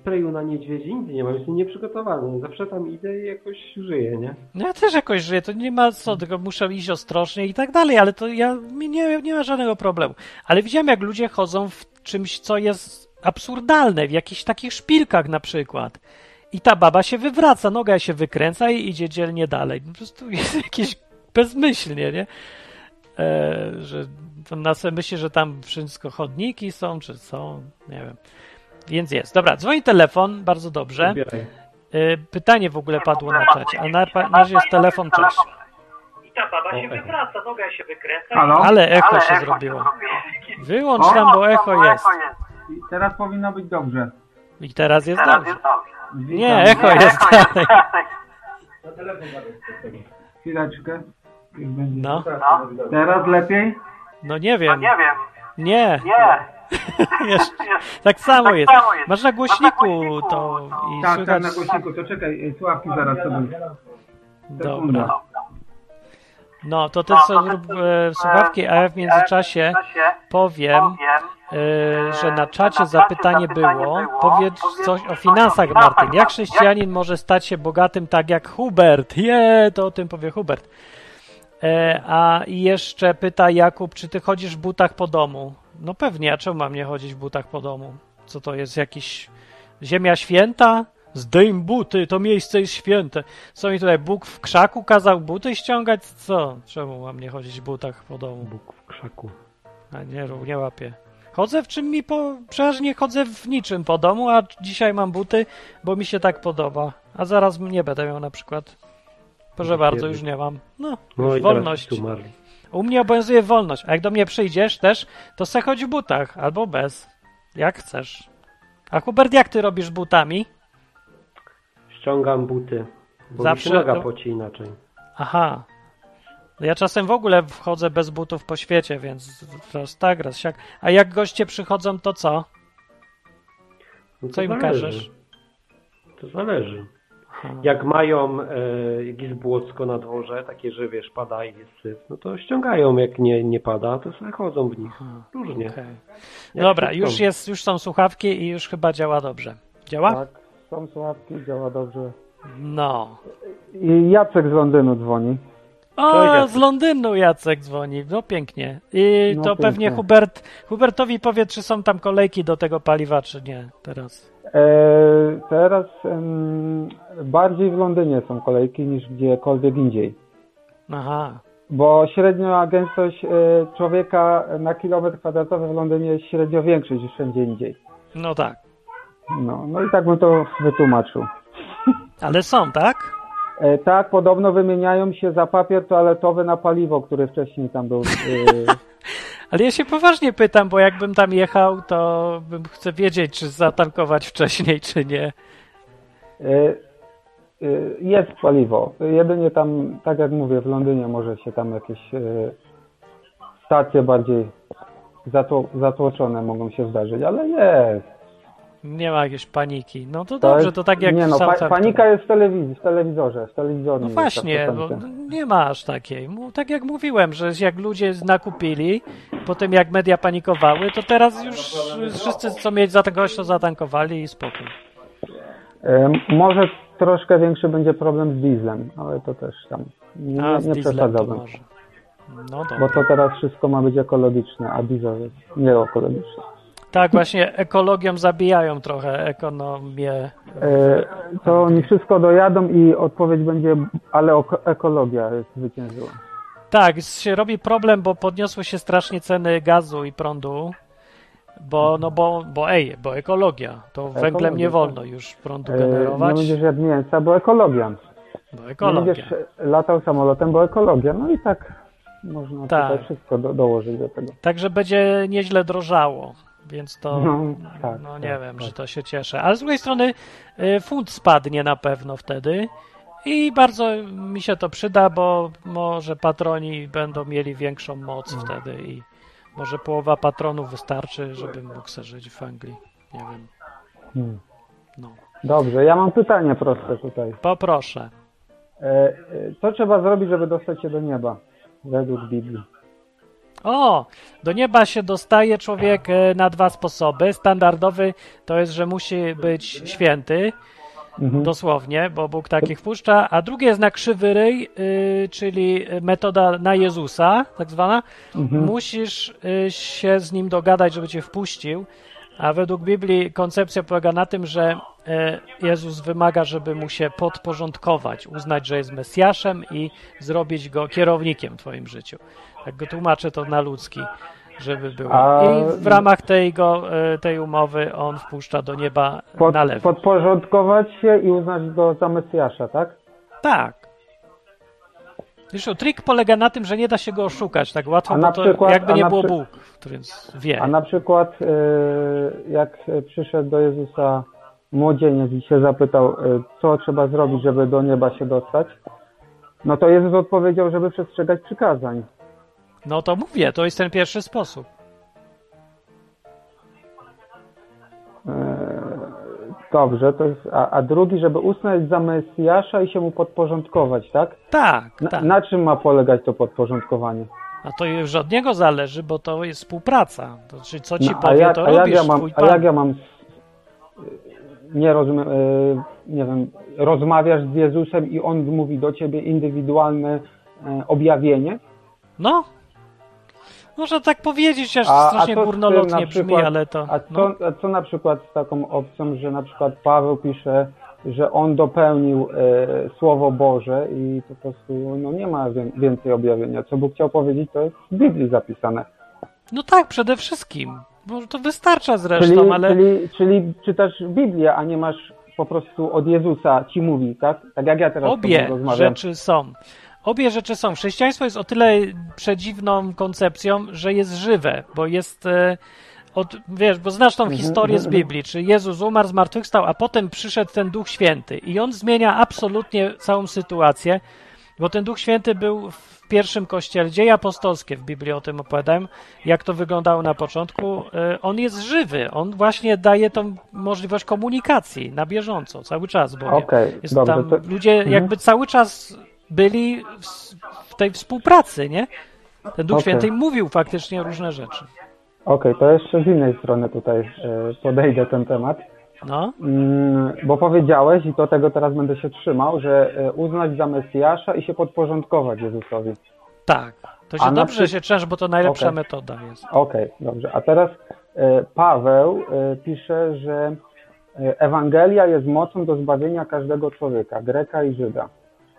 sprayu na niedźwiedzi, nic nie mam, jestem nieprzygotowany. Zawsze tam idę i jakoś żyję, nie? No ja też jakoś żyję, to nie ma co, tylko muszę iść ostrożnie i tak dalej, ale to ja nie, nie ma żadnego problemu. Ale widziałem, jak ludzie chodzą w czymś, co jest absurdalne, w jakichś takich szpilkach na przykład. I ta baba się wywraca, noga się wykręca i idzie dzielnie dalej. Po prostu jest jakieś bezmyślnie, nie? E, że na sobie myśli, że tam wszystko chodniki są, czy są, nie wiem. Więc jest. Dobra, dzwoni telefon, bardzo dobrze. E, pytanie w ogóle padło na czacie, a na, na razie jest telefon, cześć. I ta baba się wywraca, noga się wykręca. Halo? Ale echo się zrobiło. Wyłącz tam, bo echo jest. I teraz powinno być dobrze. I teraz jest dobrze. Nie, echo jest dalej. Chwileczkę. Będzie. No, Teraz lepiej? no nie wiem. Nie. Jeszcze. Tak samo jest. Masz na głośniku to i Tak, tak, słychać. na głośniku. To czekaj, y, słuchawki zaraz sobie. Dobra. No, to ty co zrób e, słuchawki, a ja w międzyczasie powiem, e, że na czacie zapytanie było. Powiedz coś o finansach, Martin. Jak chrześcijanin może stać się bogatym tak jak Hubert? Je, to o tym powie Hubert. E, a jeszcze pyta Jakub, czy ty chodzisz w butach po domu? No pewnie, a czemu mam nie chodzić w butach po domu? Co to jest, jakiś ziemia święta? Zdejm buty, to miejsce jest święte. Co mi tutaj, Bóg w krzaku kazał buty ściągać? Co? Czemu mam nie chodzić w butach po domu? Bóg w krzaku. A nie, nie łapię. Chodzę w czym mi po... Przeważnie chodzę w niczym po domu, a dzisiaj mam buty, bo mi się tak podoba. A zaraz nie będę miał na przykład. Proszę bardzo, już nie mam. No, No wolność. U mnie obowiązuje wolność, a jak do mnie przyjdziesz też, to se chodź w butach, albo bez. Jak chcesz. A Hubert, jak ty robisz butami? Ściągam buty. Bo Zawsze mi się noga to- poci inaczej. Aha. No Ja czasem w ogóle wchodzę bez butów po świecie, więc raz tak, raz siak. A jak goście przychodzą, to co? No Co to im zależy. każesz? To zależy. Jak mają e, jakieś błocko na dworze, takie, że wiesz, pada i jest syf, no to ściągają. Jak nie, nie pada, to sobie chodzą w nich. Różnie. Jak Dobra, już, jest, już są słuchawki i już chyba działa dobrze. Działa? Tak, są słuchawki, działa dobrze. No. I Jacek z Londynu dzwoni. O, z Londynu Jacek dzwoni. No pięknie. I No to pięknie. pewnie Hubert, Hubertowi powie, czy są tam kolejki do tego paliwa, czy nie teraz. E, teraz em, bardziej w Londynie są kolejki niż gdziekolwiek indziej. Aha. Bo średnia gęstość e, człowieka na kilometr kwadratowy w Londynie jest średnio większa niż wszędzie indziej. No tak. No, no i tak bym to wytłumaczył. Ale są, tak? E, tak, podobno wymieniają się za papier toaletowy na paliwo, który wcześniej tam był. E, Ale ja się poważnie pytam, bo jakbym tam jechał, to bym chcę wiedzieć, czy zatankować wcześniej, czy nie. e, e, jest paliwo. Jedynie tam, tak jak mówię, w Londynie może się tam jakieś stacje bardziej zatło, zatłoczone mogą się zdarzyć, ale jest. Nie ma jakiejś paniki. No to To dobrze, jest- to tak jak Nie no, pa, panika jest w telewizji, w telewizorze, w telewizorze. No właśnie, tak bo nie ma aż takiej. Tak jak mówiłem, że jak ludzie nakupili, potem jak media panikowały, to teraz już wszyscy co mieć zatankować, to zatankowali i spokój. Może troszkę większy będzie problem z dieslem, ale to też tam nie, A nie przesadzałbym. No Bo to teraz wszystko ma być ekologiczne, a diesel jest nieekologiczny. Tak, właśnie ekologią zabijają trochę ekonomię. E, To oni wszystko dojadą i odpowiedź będzie, ale ekologia zwyciężyła. Tak, się robi problem, bo podniosły się strasznie ceny gazu i prądu. Bo, no bo, bo ej, bo ekologia. To węglem Ekologia, nie tak. wolno już prądu E, Nie generować, będziesz jadł mięsa, bo ekologia. bo Nie ekologia. będziesz latał samolotem, bo ekologia. No i tak można Tak. tutaj wszystko do, dołożyć do tego. Także będzie nieźle drożało, więc to No, tak, no nie tak, wiem, tak. że to się cieszę. Ale z drugiej strony y, funt spadnie na pewno wtedy i bardzo mi się to przyda, bo może patroni będą mieli większą moc No. wtedy i może połowa patronów wystarczy, żebym mógł sobie żyć w Anglii. Nie wiem. Hmm. No. Dobrze, ja mam pytanie proste tutaj. Poproszę. E, e, Co trzeba zrobić, żeby dostać się do nieba? Według Biblii. O, do nieba się dostaje człowiek e, na dwa sposoby. Standardowy to jest, że musi być święty. Mhm. dosłownie, bo Bóg takich wpuszcza, a drugie jest na krzywy ryj, y, czyli metoda na Jezusa, tak zwana. Mhm. Musisz y, się z nim dogadać, żeby cię wpuścił, a według Biblii koncepcja polega na tym, że y, Jezus wymaga, żeby mu się podporządkować, uznać, że jest Mesjaszem i zrobić go kierownikiem w twoim życiu. Tak go tłumaczę to na ludzki, żeby było. A- I w ramach tego, y, tej umowy on wpuszcza do nieba Pod, na lewo. podporządkować się i uznać go za Mesjasza, tak? Tak. Zresztą trik polega na tym, że nie da się go oszukać tak łatwo, bo to przykład- jakby nie było przy- Bóg, który wie. A na przykład y, jak przyszedł do Jezusa młodzieniec i się zapytał, y, co trzeba zrobić, żeby do nieba się dostać, no to Jezus odpowiedział, żeby przestrzegać przykazań. No to mówię, to jest ten pierwszy sposób. E, Dobrze, to jest, a, a drugi, żeby uznać za Mesjasza i się mu podporządkować, tak? Tak, Na, tak. na czym ma polegać to podporządkowanie? A to już od niego zależy, bo to jest współpraca. To znaczy, co ci No, powie, jak, to a jak robisz, ja mam, a jak ja mam, nie rozumiem, e, nie wiem, rozmawiasz z Jezusem i On mówi do ciebie indywidualne e, objawienie? No, można tak powiedzieć, aż A- a strasznie tym górnolotnie na brzmi, przykład- ale to... A co, no. a co na przykład z taką opcją, że na przykład Paweł pisze, że on dopełnił e, Słowo Boże i po prostu no, nie ma wię- więcej objawienia. Co Bóg chciał powiedzieć, to jest w Biblii zapisane. no tak, przede wszystkim. Bo to wystarcza Czyli, zresztą, ale... czyli, czyli czytasz Biblię, a nie masz po prostu od Jezusa ci mówi, tak? Tak jak ja teraz Obie rozmawiam. rzeczy są. Obie rzeczy są. Chrześcijaństwo jest o tyle przedziwną koncepcją, że jest żywe, bo jest. E, od, wiesz, bo znasz tą historię z Biblii, czy Jezus umarł, zmartwychwstał, a potem przyszedł ten Duch Święty i on zmienia absolutnie całą sytuację, bo ten Duch Święty był w pierwszym kościele, dzieje apostolskie w Biblii o tym opowiadają, jak to wyglądało na początku. E, On jest żywy, on właśnie daje tą możliwość komunikacji na bieżąco, cały czas, bo Okej, jest dobrze. tam, To, ludzie Mhm. jakby cały czas byli w, tej współpracy, nie? Ten Duch Okej. Święty mówił faktycznie różne rzeczy. Okej, to jeszcze z innej strony tutaj e, podejdę ten temat. No, Mm, Bo powiedziałeś, i do tego teraz będę się trzymał, że e, uznać za Mesjasza i się podporządkować Jezusowi. tak. To się A dobrze przy- się trzesz, bo to najlepsza Okej. metoda jest. Okej, dobrze. A teraz e, Paweł pisze, że Ewangelia jest mocą do zbawienia każdego człowieka, Greka i Żyda.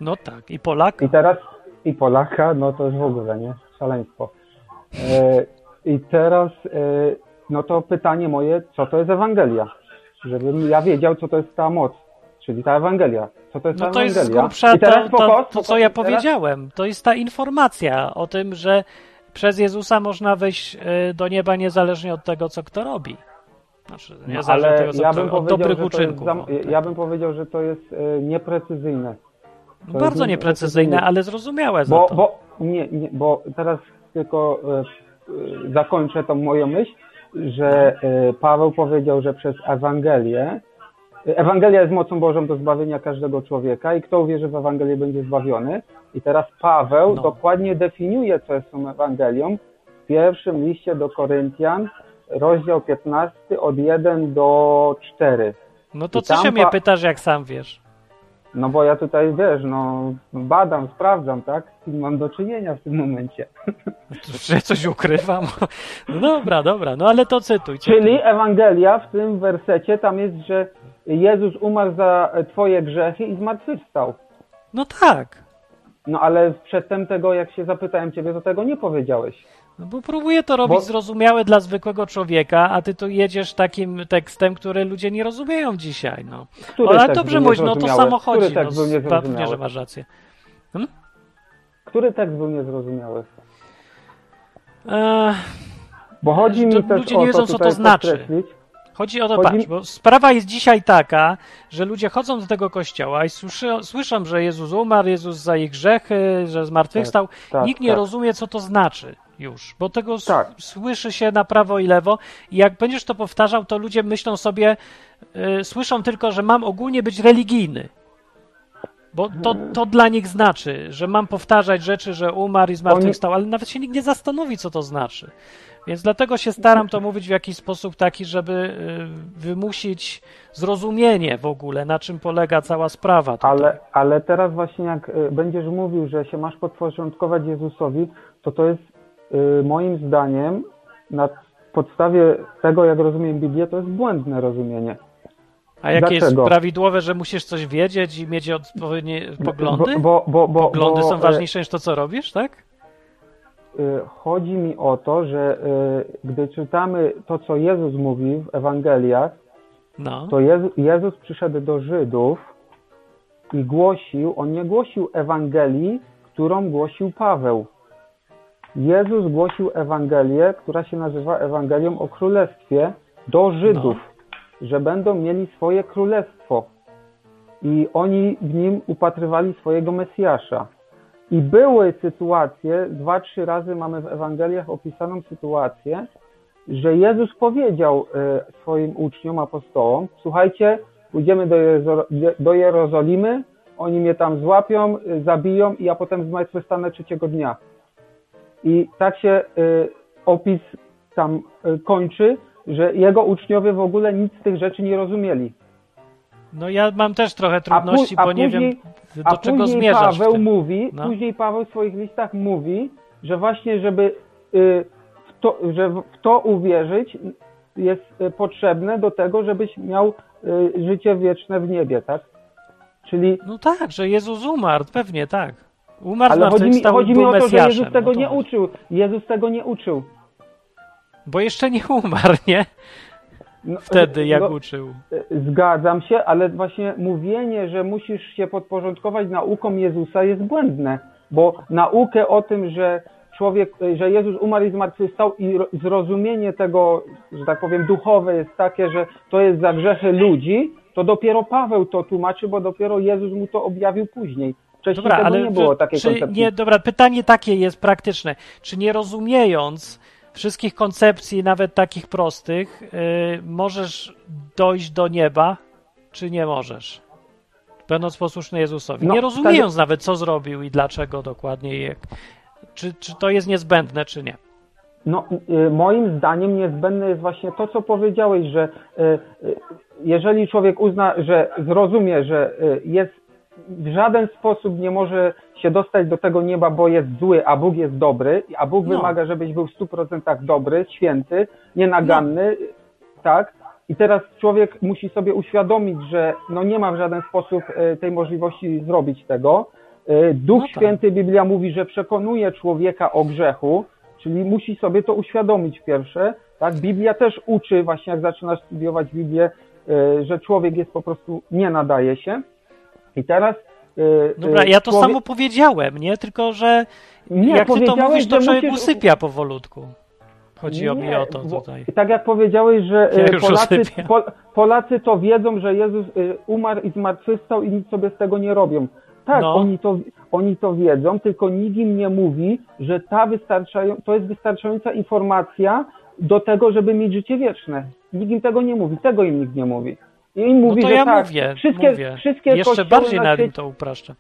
No tak. I Polak? I teraz i Polaka, no to już w ogóle, nie? Szaleństwo. E, I teraz, e, no to pytanie moje, co to jest Ewangelia? Żebym ja wiedział, co to jest ta moc, czyli ta Ewangelia. Co to jest No ta to jest Ewangelia? grubsza I teraz to, to, to, co ja powiedziałem. To jest ta informacja o tym, że przez Jezusa można wejść y, do nieba niezależnie od tego, co kto robi. Znaczy, No, ale tego, ja kto, bym, od powiedział, dobrych jest uczynków. za, o, tak. ja bym powiedział, że to jest e, nieprecyzyjne. To bardzo jest nieprecyzyjne, ale zrozumiałe Bo, to. bo, nie, nie, bo teraz tylko e, e, zakończę tą moją myśl, że e, Paweł powiedział, że przez Ewangelię, Ewangelia jest mocą Bożą do zbawienia każdego człowieka i kto uwierzy w Ewangelię będzie zbawiony. I teraz Paweł No. dokładnie definiuje, co jest tą Ewangelią w pierwszym liście do Koryntian, rozdział 15 od 1 do 4. No to I co się mnie pa- pytasz, jak sam wiesz? No bo ja tutaj, wiesz, no badam, sprawdzam, tak? Z kim mam do czynienia w tym momencie. Że coś ukrywam? No dobra, dobra, no ale to cytuj. Czyli Ewangelia w tym wersecie tam jest, że Jezus umarł za twoje grzechy i zmartwychwstał. No tak, No ale przedtem tego, jak się zapytałem ciebie, to tego nie powiedziałeś. No bo próbuję to robić Bo- zrozumiałe dla zwykłego człowieka, a ty tu jedziesz takim tekstem, który ludzie nie rozumieją dzisiaj, no. Który ale dobrze mówić, no to samo chodzi, Który tekst no, był pewnie, że masz rację. Który tekst był niezrozumiały? Eee, Bo chodzi mi To też ludzie o nie wiedzą, to co to znaczy. Chodzi o to, Chodzi- patrz, bo sprawa jest dzisiaj taka, że ludzie chodzą do tego kościoła i słyszy, słyszą, że Jezus umarł, Jezus za ich grzechy, że zmartwychwstał. tak, Nikt nie tak. rozumie, co to znaczy już, bo tego Tak. słyszy się na prawo i lewo i jak będziesz to powtarzał, to ludzie myślą sobie, y, słyszą tylko, że mam ogólnie być religijny. Bo to, to dla nich znaczy, że mam powtarzać rzeczy, że umarł i zmartwychwstał, ale nawet się nikt nie zastanowi, co to znaczy. Więc dlatego się staram to mówić w jakiś sposób taki, żeby y, wymusić zrozumienie w ogóle, na czym polega cała sprawa. Tutaj. Ale, ale teraz właśnie jak y, będziesz mówił, że się masz podporządkować Jezusowi, to to jest moim zdaniem na podstawie tego, jak rozumiem Biblię, to jest błędne rozumienie. A jakie jest dlaczego? prawidłowe, że musisz coś wiedzieć i mieć odpowiednie poglądy? Bo, bo, bo, Poglądy są e, ważniejsze niż to, co robisz, tak? y, Chodzi mi o to, że y, gdy czytamy to, co Jezus mówi w Ewangeliach, No. to Jezu, Jezus przyszedł do Żydów i głosił, on nie głosił Ewangelii, którą głosił Paweł. Jezus głosił Ewangelię, która się nazywa Ewangelią o Królestwie do Żydów, że będą mieli swoje królestwo i oni w nim upatrywali swojego Mesjasza. I były sytuacje, dwa, trzy razy mamy w Ewangeliach opisaną sytuację, że Jezus powiedział e, swoim uczniom, apostołom, słuchajcie, pójdziemy do, Jezo- do Jerozolimy, oni mnie tam złapią, e, zabiją i ja potem zmartwychwstanę trzeciego dnia. I tak się e, opis tam e, kończy, że jego uczniowie w ogóle nic z tych rzeczy nie rozumieli. No ja mam też trochę trudności, a bo nie później- wiem, A do czego później zmierzasz Paweł mówi, No. później Paweł w swoich listach mówi, że właśnie, żeby y, w to, że w to uwierzyć jest y, potrzebne do tego, żebyś miał y, życie wieczne w niebie, tak? Czyli, No tak, że Jezus umarł, pewnie tak. Umarł, ale chodzi mi, chodzi mi o to, że. Jezus tego no to nie uczył. Jezus tego nie uczył. Bo jeszcze nie umarł, nie? No, Wtedy, jak no, uczył. Zgadzam się, ale właśnie mówienie, że musisz się podporządkować naukom Jezusa jest błędne, bo naukę o tym, że człowiek, że Jezus umarł i zmartwychwstał i ro- zrozumienie tego, że tak powiem, duchowe jest takie, że to jest za grzechy ludzi, to dopiero Paweł to tłumaczy, bo dopiero Jezus mu to objawił później. Wcześniej Dobra, ale nie było takiej czy koncepcji. nie, dobra, pytanie takie jest praktyczne. Czy nie rozumiejąc wszystkich koncepcji, nawet takich prostych, yy, możesz dojść do nieba, czy nie możesz? Będąc posłuszny Jezusowi. No, nie rozumiejąc nawet, co zrobił i dlaczego dokładnie. Jak. Czy, czy to jest niezbędne, czy nie? No, y, moim zdaniem niezbędne jest właśnie to, co powiedziałeś, że y, y, jeżeli człowiek uzna, że zrozumie, że y, jest w żaden sposób nie może się dostać do tego nieba, bo jest zły, a Bóg jest dobry, a Bóg No. wymaga, żebyś był w 100% dobry, święty, nienaganny, tak? I teraz człowiek musi sobie uświadomić, że no nie ma w żaden sposób y, tej możliwości zrobić tego. Y, Duch No tak. Święty, Biblia mówi, że przekonuje człowieka o grzechu, czyli musi sobie to uświadomić pierwsze. Tak? Biblia też uczy, właśnie jak zaczynasz studiować Biblię, y, że człowiek jest po prostu, nie nadaje się. I teraz y, Dobra, y, ja to samo powiedziałem, nie? Tylko, że Nie, jak ty to mówisz, to człowiek musisz- usypia powolutku. Chodzi o Nie, mnie o to tutaj. Tak jak powiedziałeś, że Ja y, Polacy. Pol, Polacy to wiedzą, że Jezus umarł i zmartwychwstał i nic sobie z tego nie robią. Tak, No. oni, to, oni to wiedzą, tylko nikt im nie mówi, że ta wystarczają, to jest wystarczająca informacja do tego, żeby mieć życie wieczne. Nikt im tego nie mówi, tego im nikt nie mówi. I im No mówi, to że ja tak, mówię, wszystkie, mówię. wszystkie Jeszcze bardziej na nim to upraszczam.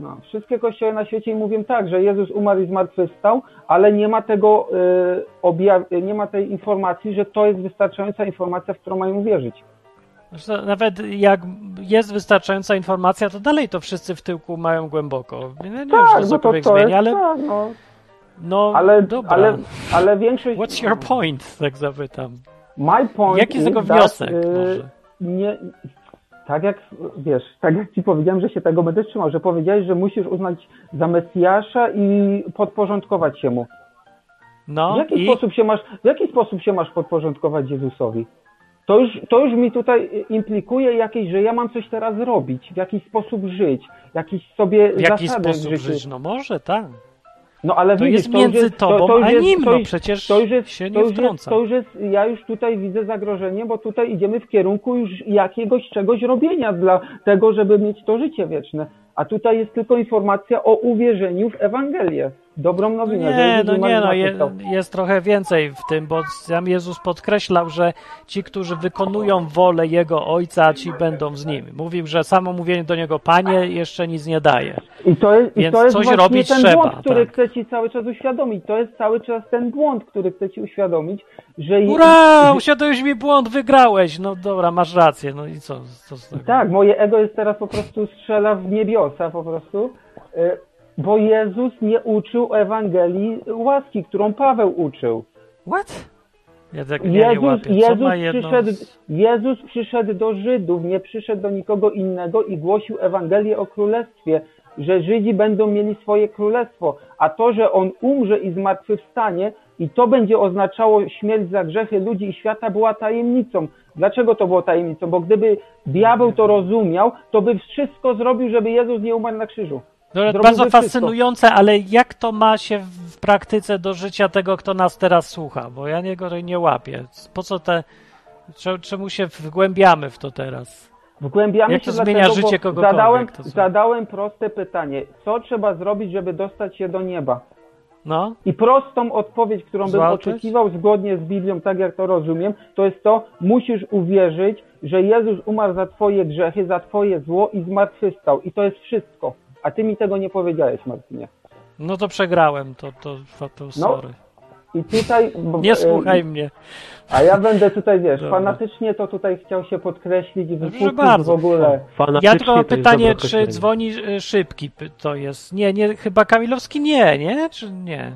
no, wszystkie kościoły na świecie mówią tak, że Jezus umarł i zmartwychwstał, ale nie ma tego y, objaw- nie ma tej informacji, że to jest wystarczająca informacja, w którą mają. Zresztą Nawet jak jest wystarczająca informacja, to dalej to wszyscy w tyłku mają głęboko. Nie, nie wiem, tak, no to, to jest, zmieni, ale tak, no, no ale, dobra. ale, ale większość... What's your point? Tak zapytam. My point Jaki z tego that, wniosek y, może? Nie, tak jak, wiesz, tak jak ci powiedziałem, że się tego będę trzymał, że powiedziałeś, że musisz uznać za Mesjasza i podporządkować się mu. No w, jaki i sposób się masz, w jaki sposób się masz podporządkować Jezusowi? To już, to już mi tutaj implikuje jakieś, że ja mam coś teraz robić, w jakiś sposób żyć, jakiś sobie w jaki zasady sposób żyć? No może tak. No ale To widzisz, jest między już jest, tobą to, to a jest, nim, to no przecież to już jest, się to nie wtrąca. to już jest, ja już tutaj widzę zagrożenie, bo tutaj idziemy w kierunku już jakiegoś czegoś robienia dla tego, żeby mieć to życie wieczne. A tutaj jest tylko informacja o uwierzeniu w Ewangelię. Dobrą No nowinę. nie, no nie, no je, jest trochę więcej w tym, bo sam Jezus podkreślał, że ci, którzy wykonują wolę Jego Ojca, ci będą z Nim. Mówił, że samo mówienie do Niego Panie jeszcze nic nie daje. I to jest, i Więc to jest coś robić ten trzeba, błąd, który tak. chcę ci cały czas uświadomić. To jest cały czas ten błąd, który chcę ci uświadomić, że... Ura, uświadomiłeś mi błąd, wygrałeś. No dobra, masz rację, no i co? co? Tak, moje ego jest teraz po prostu strzela w po prostu, y, bo Jezus nie uczył Ewangelii łaski, którą Paweł uczył. What? Ja tak Jezus, Jezus, ma jedno... przyszedł, Jezus przyszedł do Żydów, nie przyszedł do nikogo innego i głosił Ewangelię o Królestwie, że Żydzi będą mieli swoje królestwo, a to, że On umrze i zmartwychwstanie i to będzie oznaczało śmierć za grzechy ludzi i świata była tajemnicą. Dlaczego to było tajemnicą? Bo gdyby diabeł to rozumiał, to by wszystko zrobił, żeby Jezus nie umarł na krzyżu. No, bardzo wszystko. fascynujące, ale jak to ma się w praktyce do życia tego, kto nas teraz słucha? Bo ja niego nie łapię. Po co te... cze- Czemu się wgłębiamy w to teraz? Wgłębiamy Jak się to zmienia dlatego, życie bo kogokolwiek, Zadałem, zadałem proste pytanie. Co trzeba zrobić, żeby dostać się do nieba? No, I prostą odpowiedź, którą bym Zwalczyć? oczekiwał zgodnie z Biblią, tak jak to rozumiem, to jest to, musisz uwierzyć, że Jezus umarł za twoje grzechy, za twoje zło i zmartwychwstał. I to jest wszystko. A ty mi tego nie powiedziałeś, Marcinie. no to przegrałem, to, to, to, to sorry. I tutaj... Nie e, słuchaj mnie. A ja będę tutaj, wiesz, Dobra. fanatycznie to tutaj chciał się podkreślić i bardzo. w ogóle. Fanatycznie Ja tylko pytanie, czy dzwoni y, szybki to jest. Nie, nie, chyba Kamilowski nie, nie? Czy nie?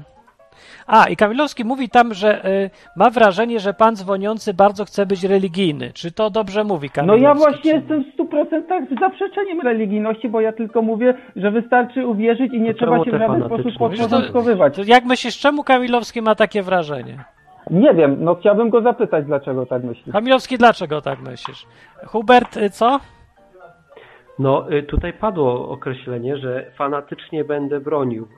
A, i Kamilowski mówi tam, że y, ma wrażenie, że pan dzwoniący bardzo chce być religijny. Czy to dobrze mówi No Kamilowski? ja właśnie jestem w 100% zaprzeczeniem religijności, bo ja tylko mówię, że wystarczy uwierzyć i nie To trzeba się w żaden sposób Wiesz, to- podporządkowywać. To jak myślisz, czemu Kamilowski ma takie wrażenie? Nie wiem, no chciałbym go zapytać, dlaczego tak myśli. Kamilowski, dlaczego tak myślisz? Hubert, y, co? No, y, tutaj padło określenie, że fanatycznie będę bronił.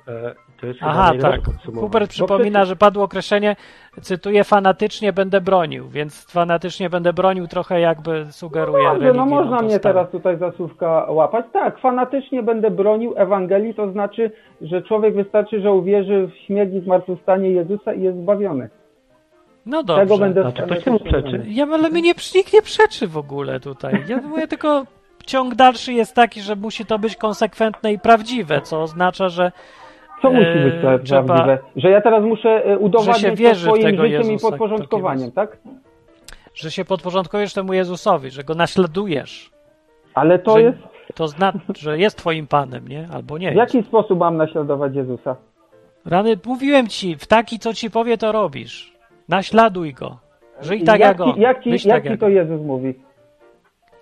To jest Aha, tak. Hubert przypomina, że padło określenie, cytuję, fanatycznie będę bronił, więc fanatycznie będę bronił trochę jakby sugeruje Dobrze, no religijną można mnie teraz tutaj za słówka łapać. Tak, fanatycznie będę bronił Ewangelii, to znaczy, że człowiek wystarczy, że uwierzy w śmierć i zmartwychwstanie Jezusa i jest zbawiony. No dobrze. Tego będę A czy ktoś temu przeczy? Ja, ale mnie nie, nikt nie przeczy w ogóle tutaj. Ja mówię tylko, ciąg dalszy jest taki, że musi to być konsekwentne i prawdziwe, co oznacza, że Co musi Eee, być to trzeba- prawdziwe? Że ja teraz muszę e, udowodnić Że swoim życiem i Jezusa, podporządkowaniem, tak? że się podporządkujesz temu Jezusowi, że go naśladujesz. Ale to że, jest... To znaczy, że jest twoim Panem, nie? Albo nie W jest. jaki sposób mam naśladować Jezusa? Rany, mówiłem ci, w taki, co ci powie, to robisz. Naśladuj go. Żyj tak jak, jak on. ci, jak ci, Myśl jak tak ci jak to. Jezus mówi?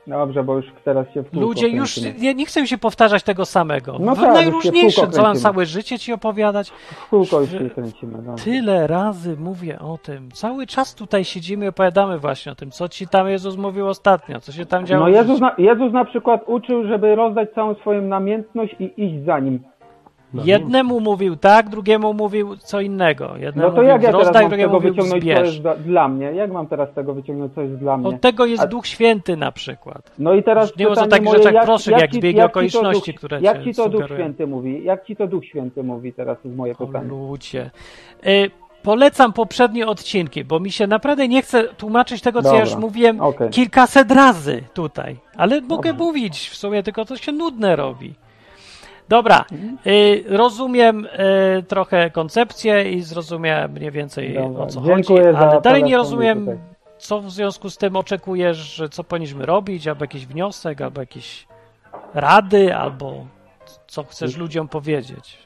Dobrze, bo już teraz się w Ludzie już, ja nie chcę się powtarzać tego samego. No tak, najróżniejsze, co mam całe życie ci opowiadać. W kółko już się kręcimy. No. Tyle razy mówię o tym. Cały czas tutaj siedzimy i opowiadamy właśnie o tym, co ci tam Jezus mówił ostatnio, co się tam działo. No Jezus na, Jezus na przykład uczył, żeby rozdać całą swoją namiętność i iść za Nim. No, Jednemu mówił tak, drugiemu mówił co innego. Jednemu No to jak ja teraz rozdaj, mam tego wyciągnąć, co zbierz. jest dla, dla mnie? Jak mam teraz tego wyciągnąć, co jest dla mnie? Od tego jest A- Duch Święty na przykład. No i teraz Nie o takich moje, rzeczach jak, prostszych, jak, jak ci, zbiegi jak okoliczności, Duch, które Jak ci to Duch sugerują. Święty mówi? Jak ci to Duch Święty mówi? Teraz jest moje O pytanie. ludzie. Y, polecam poprzednie odcinki, bo mi się naprawdę nie chce tłumaczyć tego, co ja Dobra. już mówiłem Okej. kilkaset razy tutaj. Ale mogę Dobrze. mówić w sumie, tylko to się nudne robi. Dobra, y, rozumiem y, trochę koncepcję i zrozumiałem mniej więcej Dobra, o co dziękuję chodzi, ale dalej nie rozumiem, tutaj. co w związku z tym oczekujesz, że co powinniśmy robić, albo jakiś wniosek, albo jakieś rady, albo co chcesz ludziom powiedzieć.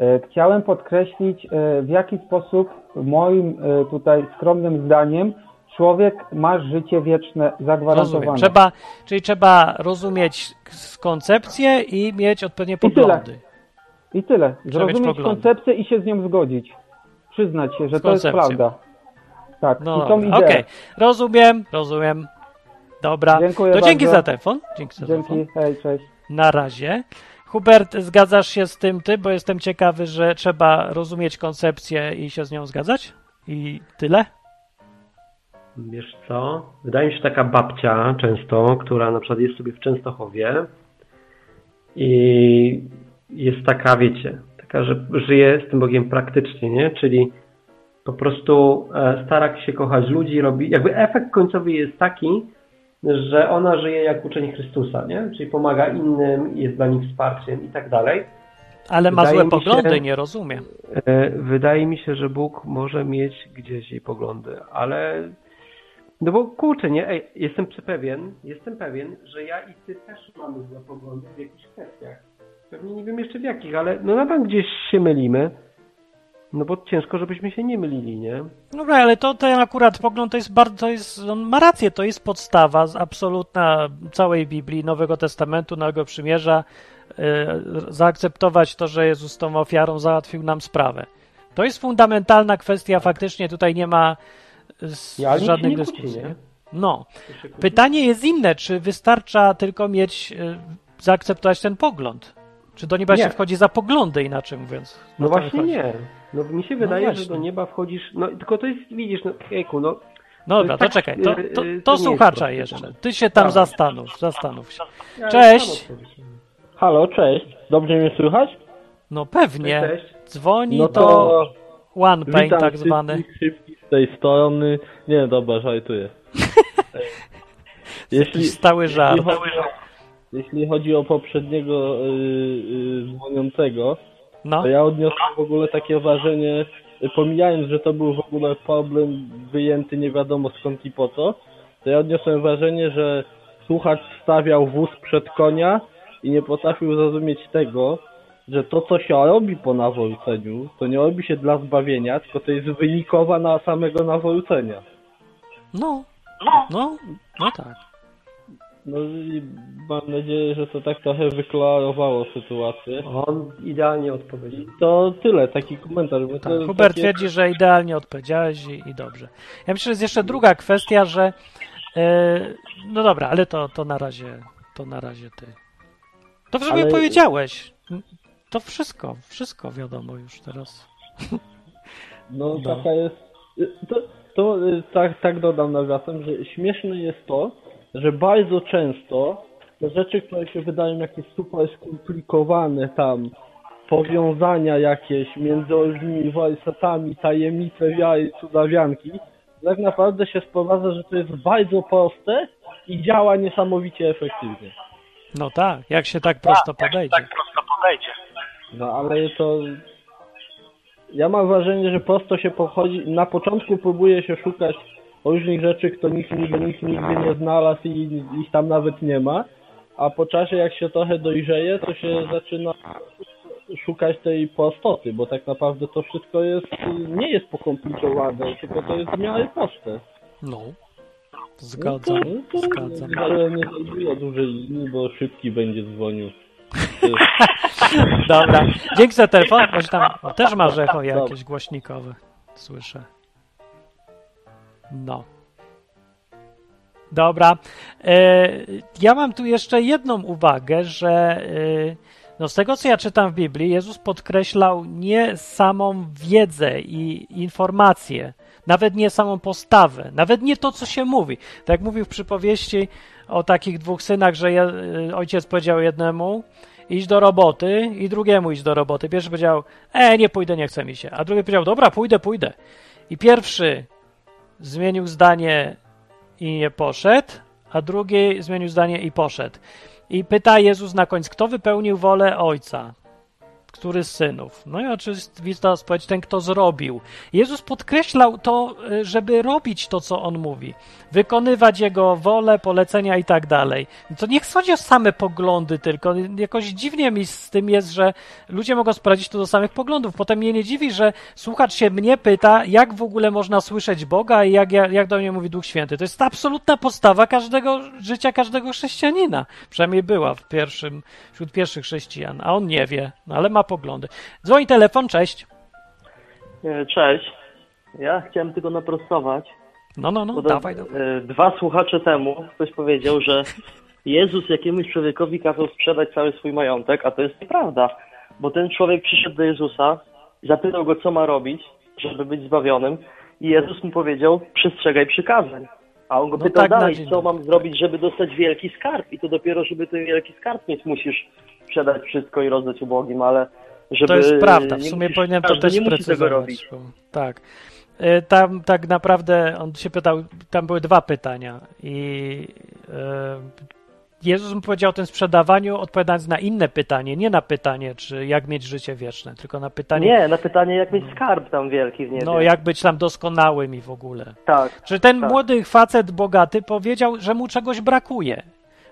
E, Chciałem podkreślić, e, w jaki sposób moim e, tutaj skromnym zdaniem człowiek ma życie wieczne zagwarantowane. Rozumiem. Trzeba, czyli trzeba rozumieć koncepcję i mieć odpowiednie tyle. poglądy. I tyle. mieć Zrozumieć poglądy. koncepcję i się z nią zgodzić. Przyznać się, że to jest prawda. Tak, No i tą okej. Rozumiem, rozumiem. Dobra. Dziękuję to dzięki za telefon. Dzięki za telefon. Dzięki, hej, cześć. Na razie. Hubert, zgadzasz się z tym ty, bo jestem ciekawy, że trzeba rozumieć koncepcję i się z nią zgadzać? I tyle? Wiesz co? Wydaje mi się taka babcia często, która na przykład jest sobie w Częstochowie i jest taka, wiecie, taka, że żyje z tym Bogiem praktycznie, nie? Czyli po prostu e, stara się kochać ludzi, robi, jakby efekt końcowy jest taki, że ona żyje jak uczeń Chrystusa, nie? Czyli pomaga innym, jest dla nich wsparciem i tak dalej. Ale ma Wydaje złe poglądy, się- nie rozumiem. E, Wydaje mi się, że Bóg może mieć gdzieś jej poglądy, ale no bo kurczę, nie? Ej, jestem pewien, jestem pewien, że ja i ty też mamy złe poglądy w jakichś kwestiach. Pewnie nie wiem jeszcze w jakich, ale no na bank gdzieś się mylimy. No bo ciężko, żebyśmy się nie mylili, nie? Dobra, ale to ten akurat pogląd to jest bardzo, to jest, on ma rację, to jest podstawa absolutna całej Biblii, Nowego Testamentu, Nowego Przymierza, yy, zaakceptować to, że Jezus tą ofiarą załatwił nam sprawę. To jest fundamentalna kwestia, faktycznie tutaj nie ma s- Ja, żadnych dyskusji. No. Pytanie jest inne, czy wystarcza tylko mieć, y, zaakceptować ten pogląd? Czy do nieba Nie. się wchodzi za poglądy, inaczej mówiąc? No właśnie chodzi. nie. No mi się wydaje, że właśnie. do nieba wchodzisz, no tylko to jest, widzisz, no jejku, no No dobra, to tak, czekaj, to, to, y, to to słuchacza jeszcze. Ty się tam zastanów, zastanów się. Cześć. Halo, cześć. Dobrze mnie słychać? No pewnie, dzwoni No to one pain witam tak zwany. wszystkich szybkich z tej strony. Nie, dobra, żartuję. jeśli, Stały żart. jeśli, chodzi o, jeśli chodzi o poprzedniego y, y, dzwoniącego, No, to ja odniosłem w ogóle takie wrażenie, y, pomijając, że to był w ogóle problem wyjęty nie wiadomo skąd i po co, to ja odniosłem wrażenie, że słuchacz stawiał wóz przed konia i nie potrafił zrozumieć tego, że to, co się robi po nawróceniu, to nie robi się dla zbawienia, tylko to jest wynikowa na samego nawrócenia. no, no, no tak. No i mam nadzieję, że to tak trochę wyklarowało sytuację. On idealnie odpowiedział. To tyle, taki komentarz. Bo tak. to Hubert takie- twierdzi, że idealnie odpowiedziałeś i, i dobrze. Ja myślę, że jest jeszcze druga kwestia, że e, no dobra, ale to, to na razie, to na razie ty. To w sumie Ale- powiedziałeś. To wszystko, wszystko wiadomo już teraz. No No. taka jest. To, to y, tak, tak dodam nawiasem, że śmieszne jest to, że bardzo często te rzeczy, które się wydają jakieś super skomplikowane tam, powiązania jakieś między różnymi warsztatami, tajemnice wiary, cudawianki, tak naprawdę się sprowadza, że to jest bardzo proste i działa niesamowicie efektywnie. No tak, jak się tak prosto podejdzie. No ale to. Ja mam wrażenie, że prosto się pochodzi. Na początku próbuje się szukać różnych rzeczy, które nikt nigdy, nikt nigdy nie znalazł i ich tam nawet nie ma. A po czasie, jak się trochę dojrzeje, to się zaczyna szukać tej prostoty, bo tak naprawdę to wszystko jest nie jest pokomplikowane, tylko to jest w miarę proste. No. Zgadzam, No to, zgadzam. Ale nie dłużej linii, bo szybki będzie dzwonił. Dobra, dzięki za telefon, się tam o, też masz echo jakieś głośnikowe, słyszę. No. Dobra. E, ja mam tu jeszcze jedną uwagę, że e, no z tego, co ja czytam w Biblii, Jezus podkreślał nie samą wiedzę i informację, nawet nie samą postawę, nawet nie to, co się mówi. Tak jak mówił w przypowieści o takich dwóch synach, że je, e, ojciec powiedział jednemu, idź do roboty i drugiemu idź do roboty. Pierwszy powiedział, e, nie pójdę, nie chce mi się. A drugi powiedział, dobra, pójdę, pójdę. I pierwszy zmienił zdanie i nie poszedł, a drugi zmienił zdanie i poszedł. I pyta Jezus na końcu, kto wypełnił wolę Ojca? Który z synów? No i oczywista odpowiedź, ten, kto zrobił. Jezus podkreślał to, y, żeby robić to, co On mówi. Wykonywać Jego wolę, polecenia i tak dalej. To nie chodzi o same poglądy tylko. Jakoś dziwnie mi z tym jest, że ludzie mogą sprawdzić to do samych poglądów. Potem mnie nie dziwi, że słuchacz się mnie pyta, jak w ogóle można słyszeć Boga i jak, ja- jak do mnie mówi Duch Święty. To jest absolutna podstawa każdego życia każdego chrześcijanina. Przynajmniej była w pierwszym, wśród pierwszych chrześcijan, a on nie wie, no ale ma poglądy. Dzwoni telefon, cześć. E, Cześć. Ja chciałem tylko naprostować. No, no, no, to, dawaj, dawaj. e, Dwa słuchacze temu ktoś powiedział, że Jezus jakiemuś człowiekowi kazał sprzedać cały swój majątek, a to jest nieprawda. Bo ten człowiek przyszedł do Jezusa, zapytał go, co ma robić, żeby być zbawionym i Jezus mu powiedział, przestrzegaj przykazań. A on go No pytał tak, dalej, co mam zrobić, żeby dostać wielki skarb. I to dopiero, żeby ten wielki skarb mieć, musisz sprzedać wszystko i rozdać ubogim, ale żeby... To jest prawda, w sumie powinienem to też nie robić. bo- Tak. E, Tam tak naprawdę on się pytał, tam były dwa pytania i e, Jezus mu powiedział o tym sprzedawaniu, odpowiadając na inne pytanie, nie na pytanie, czy jak mieć życie wieczne, tylko na pytanie, Nie, na pytanie jak mieć skarb tam wielki w niebie. no jak być tam doskonałym i w ogóle. Tak. Czy ten tak. młody facet bogaty powiedział, że mu czegoś brakuje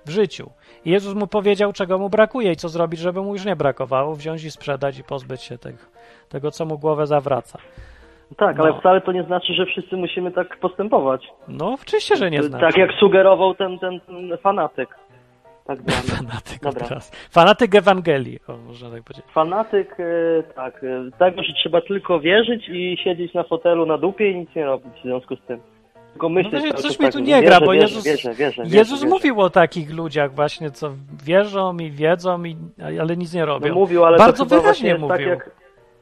w życiu. I Jezus mu powiedział, czego mu brakuje i co zrobić, żeby mu już nie brakowało, wziąć i sprzedać i pozbyć się tego, tego co mu głowę zawraca. Tak, No. ale wcale to nie znaczy, że wszyscy musimy tak postępować. No, oczywiście, że nie znaczy. Tak jak sugerował ten, ten, ten fanatyk. Tak. Fanatyk Dobra. teraz. Fanatyk Ewangelii, o, można tak powiedzieć. Fanatyk, e, tak, e, tego, że trzeba tylko wierzyć i siedzieć na fotelu na dupie i nic nie robić w związku z tym. Tylko myśleć No, coś czas mi tak, tu nie gra, bo wierzę, Jezus, Wierzę, wierzę, Jezus mówił o takich ludziach właśnie, co wierzą i wiedzą, i, ale nic nie robią. No mówił, ale Bardzo wyraźnie tak mówił. jak,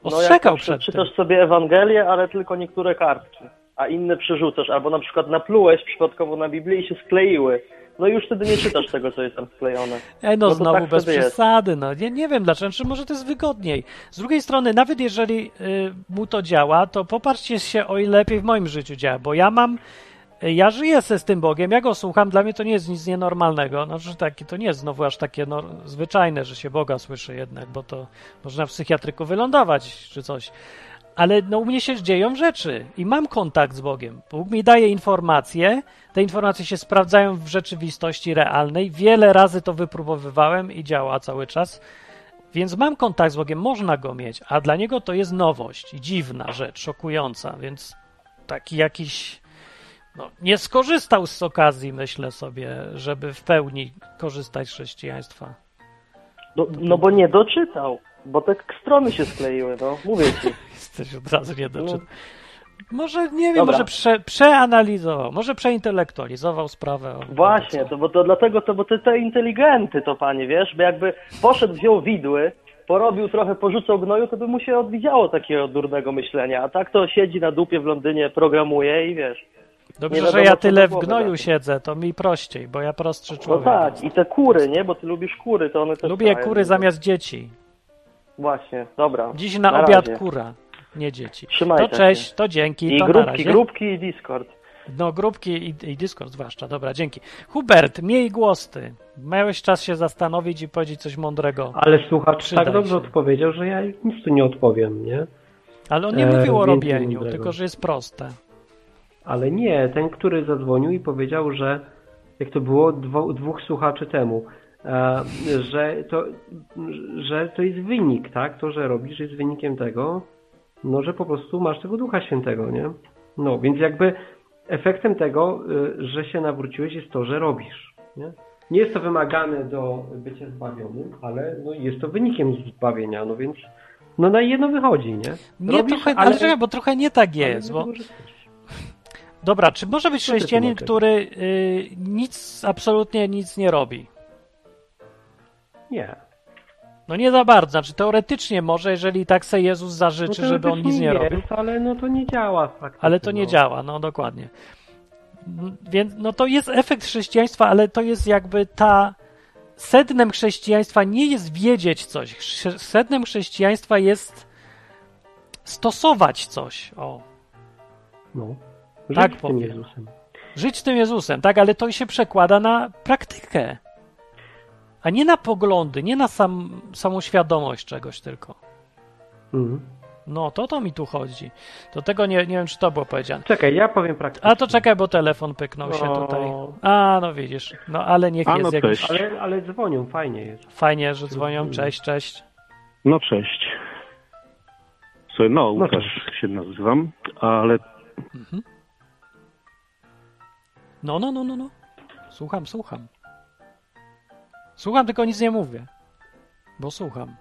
no Ostrzegał jak przed czytasz sobie Ewangelię, ale tylko niektóre kartki, a inne przerzucasz, albo na przykład naplułeś przypadkowo na Biblię i się skleiły. No już wtedy nie czytasz tego, co jest tam sklejone. Ej, no, to znowu tak bez jest. przesady, no nie, nie wiem dlaczego, czy może to jest wygodniej. Z drugiej strony, nawet jeżeli y, mu to działa, to popatrzcie się, o ile lepiej w moim życiu działa, bo ja mam, y, ja żyję se z tym Bogiem, ja go słucham, dla mnie to nie jest nic nienormalnego, no, że taki, to nie jest znowu aż takie no, zwyczajne, że się Boga słyszy jednak, bo to można w psychiatryku wylądować czy coś. Ale no, u mnie się dzieją rzeczy i mam kontakt z Bogiem. Bóg mi daje informacje, te informacje się sprawdzają w rzeczywistości realnej. Wiele razy to wypróbowywałem i działa cały czas. Więc mam kontakt z Bogiem, można go mieć, a dla niego to jest nowość dziwna rzecz, szokująca, więc taki jakiś. No, nie skorzystał z okazji, myślę sobie, żeby w pełni korzystać z chrześcijaństwa. No, no bo nie doczytał, bo te strony się skleiły, no, mówię ci. Jesteś od razu nie doczytał. No. Może, nie wiem, Dobra. może prze, przeanalizował, może przeintelektualizował sprawę. Właśnie, to, bo to dlatego to, bo te, te inteligenty to panie, wiesz, bo jakby poszedł, wziął widły, porobił trochę, porzucał gnoju, to by mu się odwidziało takiego durnego myślenia, a tak to siedzi na dupie w Londynie, programuje i wiesz. Dobrze, nie że wiadomo, ja tyle w gnoju da. siedzę, to mi prościej, bo ja prostszy No człowiek. tak, i te kury, nie, bo ty lubisz kury, to one też Lubię kury zamiast dzieci. Właśnie, dobra. Dziś na, Na obiad razie. kura, nie dzieci. Trzymajcie to cześć, się. to dzięki, I to na grupki, razie. grupki i Discord. No, grupki i, i Discord zwłaszcza, dobra, dzięki. Hubert, miej głos ty. Miałeś czas się zastanowić i powiedzieć coś mądrego. Ale słuchacz Przydaj tak dobrze się. odpowiedział, że ja nic tu nie odpowiem, nie? Ale on nie e, mówił o więcej robieniu, mądrego. tylko że jest proste. Ale nie, ten, który zadzwonił i powiedział, że jak to było dwo, dwóch słuchaczy temu, e, że, to, że to jest wynik, tak? To, że robisz jest wynikiem tego, no, że po prostu masz tego Ducha Świętego, nie? No, więc jakby efektem tego, y, że się nawróciłeś jest to, że robisz, nie? Nie jest to wymagane do bycia zbawionym, ale no, jest to wynikiem zbawienia, no więc no na jedno wychodzi, nie? Nie, Robisz, trochę, ale, czekaj, bo trochę nie tak jest, bo... Dobra, czy może być chrześcijanin, który y, nic, absolutnie nic nie robi? Nie. No nie za bardzo, znaczy teoretycznie może, jeżeli tak se Jezus zażyczy, No żeby on nic nie teoretycznie robił. jest, Ale no to nie działa praktyce. Ale to nie no. działa, no dokładnie. Więc no to jest efekt chrześcijaństwa, ale to jest jakby ta. Sednem chrześcijaństwa nie jest wiedzieć coś. Sednem chrześcijaństwa jest stosować coś. O, No. Tak Żyć tym powiem. Jezusem. żyć tym Jezusem, tak, ale to się przekłada na praktykę. A nie na poglądy, nie na sam, samą świadomość czegoś tylko. Mhm. No, to to mi tu chodzi. Do tego nie, nie wiem, czy to było powiedziane. Czekaj, ja powiem praktycznie. A to czekaj, bo telefon pyknął się O. tutaj. A, no widzisz. No ale niech A, jest no jakoś. cześć. Ale, ale dzwonią, fajnie jest. Fajnie, że dzwonią. Cześć, cześć. No cześć. Słuchaj, no No Łukasz się nazywam, ale Mhm. No, no, no, no, no. Słucham, słucham. Słucham, tylko nic nie mówię. Bo słucham.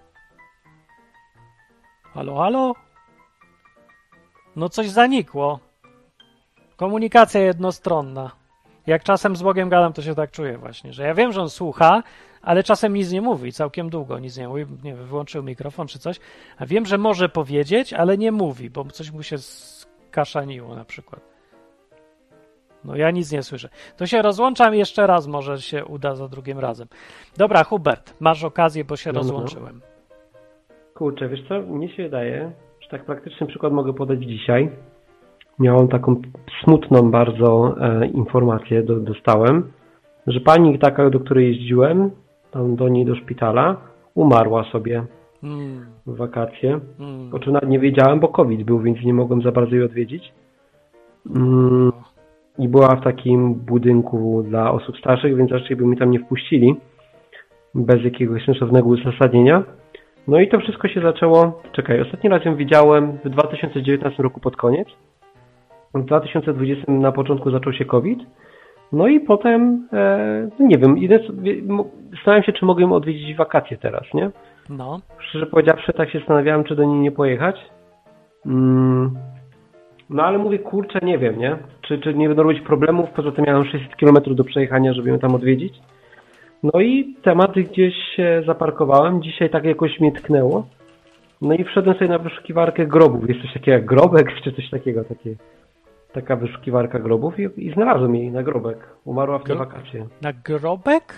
Halo, halo? No coś zanikło. Komunikacja jednostronna. Jak czasem z Bogiem gadam, to się tak czuję właśnie, że ja wiem, że on słucha, ale czasem nic nie mówi, całkiem długo nic nie mówi, nie wiem, wyłączył mikrofon czy coś, a wiem, że może powiedzieć, ale nie mówi, bo coś mu się skaszaniło na przykład. No ja nic nie słyszę. To się rozłączam jeszcze raz, może się uda za drugim razem. Dobra, Hubert, masz okazję, bo się No, no, no. rozłączyłem. Kurczę, wiesz co, mnie się wydaje, że tak praktyczny przykład mogę podać dzisiaj. Miałem taką smutną bardzo e, informację, do, dostałem, że pani taka, do której jeździłem, tam do niej do szpitala, umarła sobie Mm, w wakacje. mm. O czym nawet nie wiedziałem, bo COVID był, więc nie mogłem za bardzo jej odwiedzić. Mm, I była w takim budynku dla osób starszych, więc raczej by mi tam nie wpuścili. Bez jakiegoś sensownego uzasadnienia. No i to wszystko się zaczęło. Czekaj, ostatni raz ją widziałem w 2019 roku pod koniec. W 2020 na początku zaczął się COVID. No i potem, e, no nie wiem, idę zastanawiam się, czy mogę ją odwiedzić wakacje teraz, nie? No, Szczerze powiedziawszy, tak się zastanawiałem, czy do niej nie pojechać. Mm. No ale mówię, kurczę, nie wiem, nie? Czy, czy nie będą robić problemów? Poza tym miałem 600 km do przejechania, żeby ją tam odwiedzić. No i tematy gdzieś się zaparkowałem. Dzisiaj tak jakoś mnie tknęło. No i wszedłem sobie na wyszukiwarkę grobów. Jest coś takiego jak grobek, czy coś takiego, takie, taka wyszukiwarka grobów i, i znalazłem jej na grobek. Umarła w te wakacje. na grobek?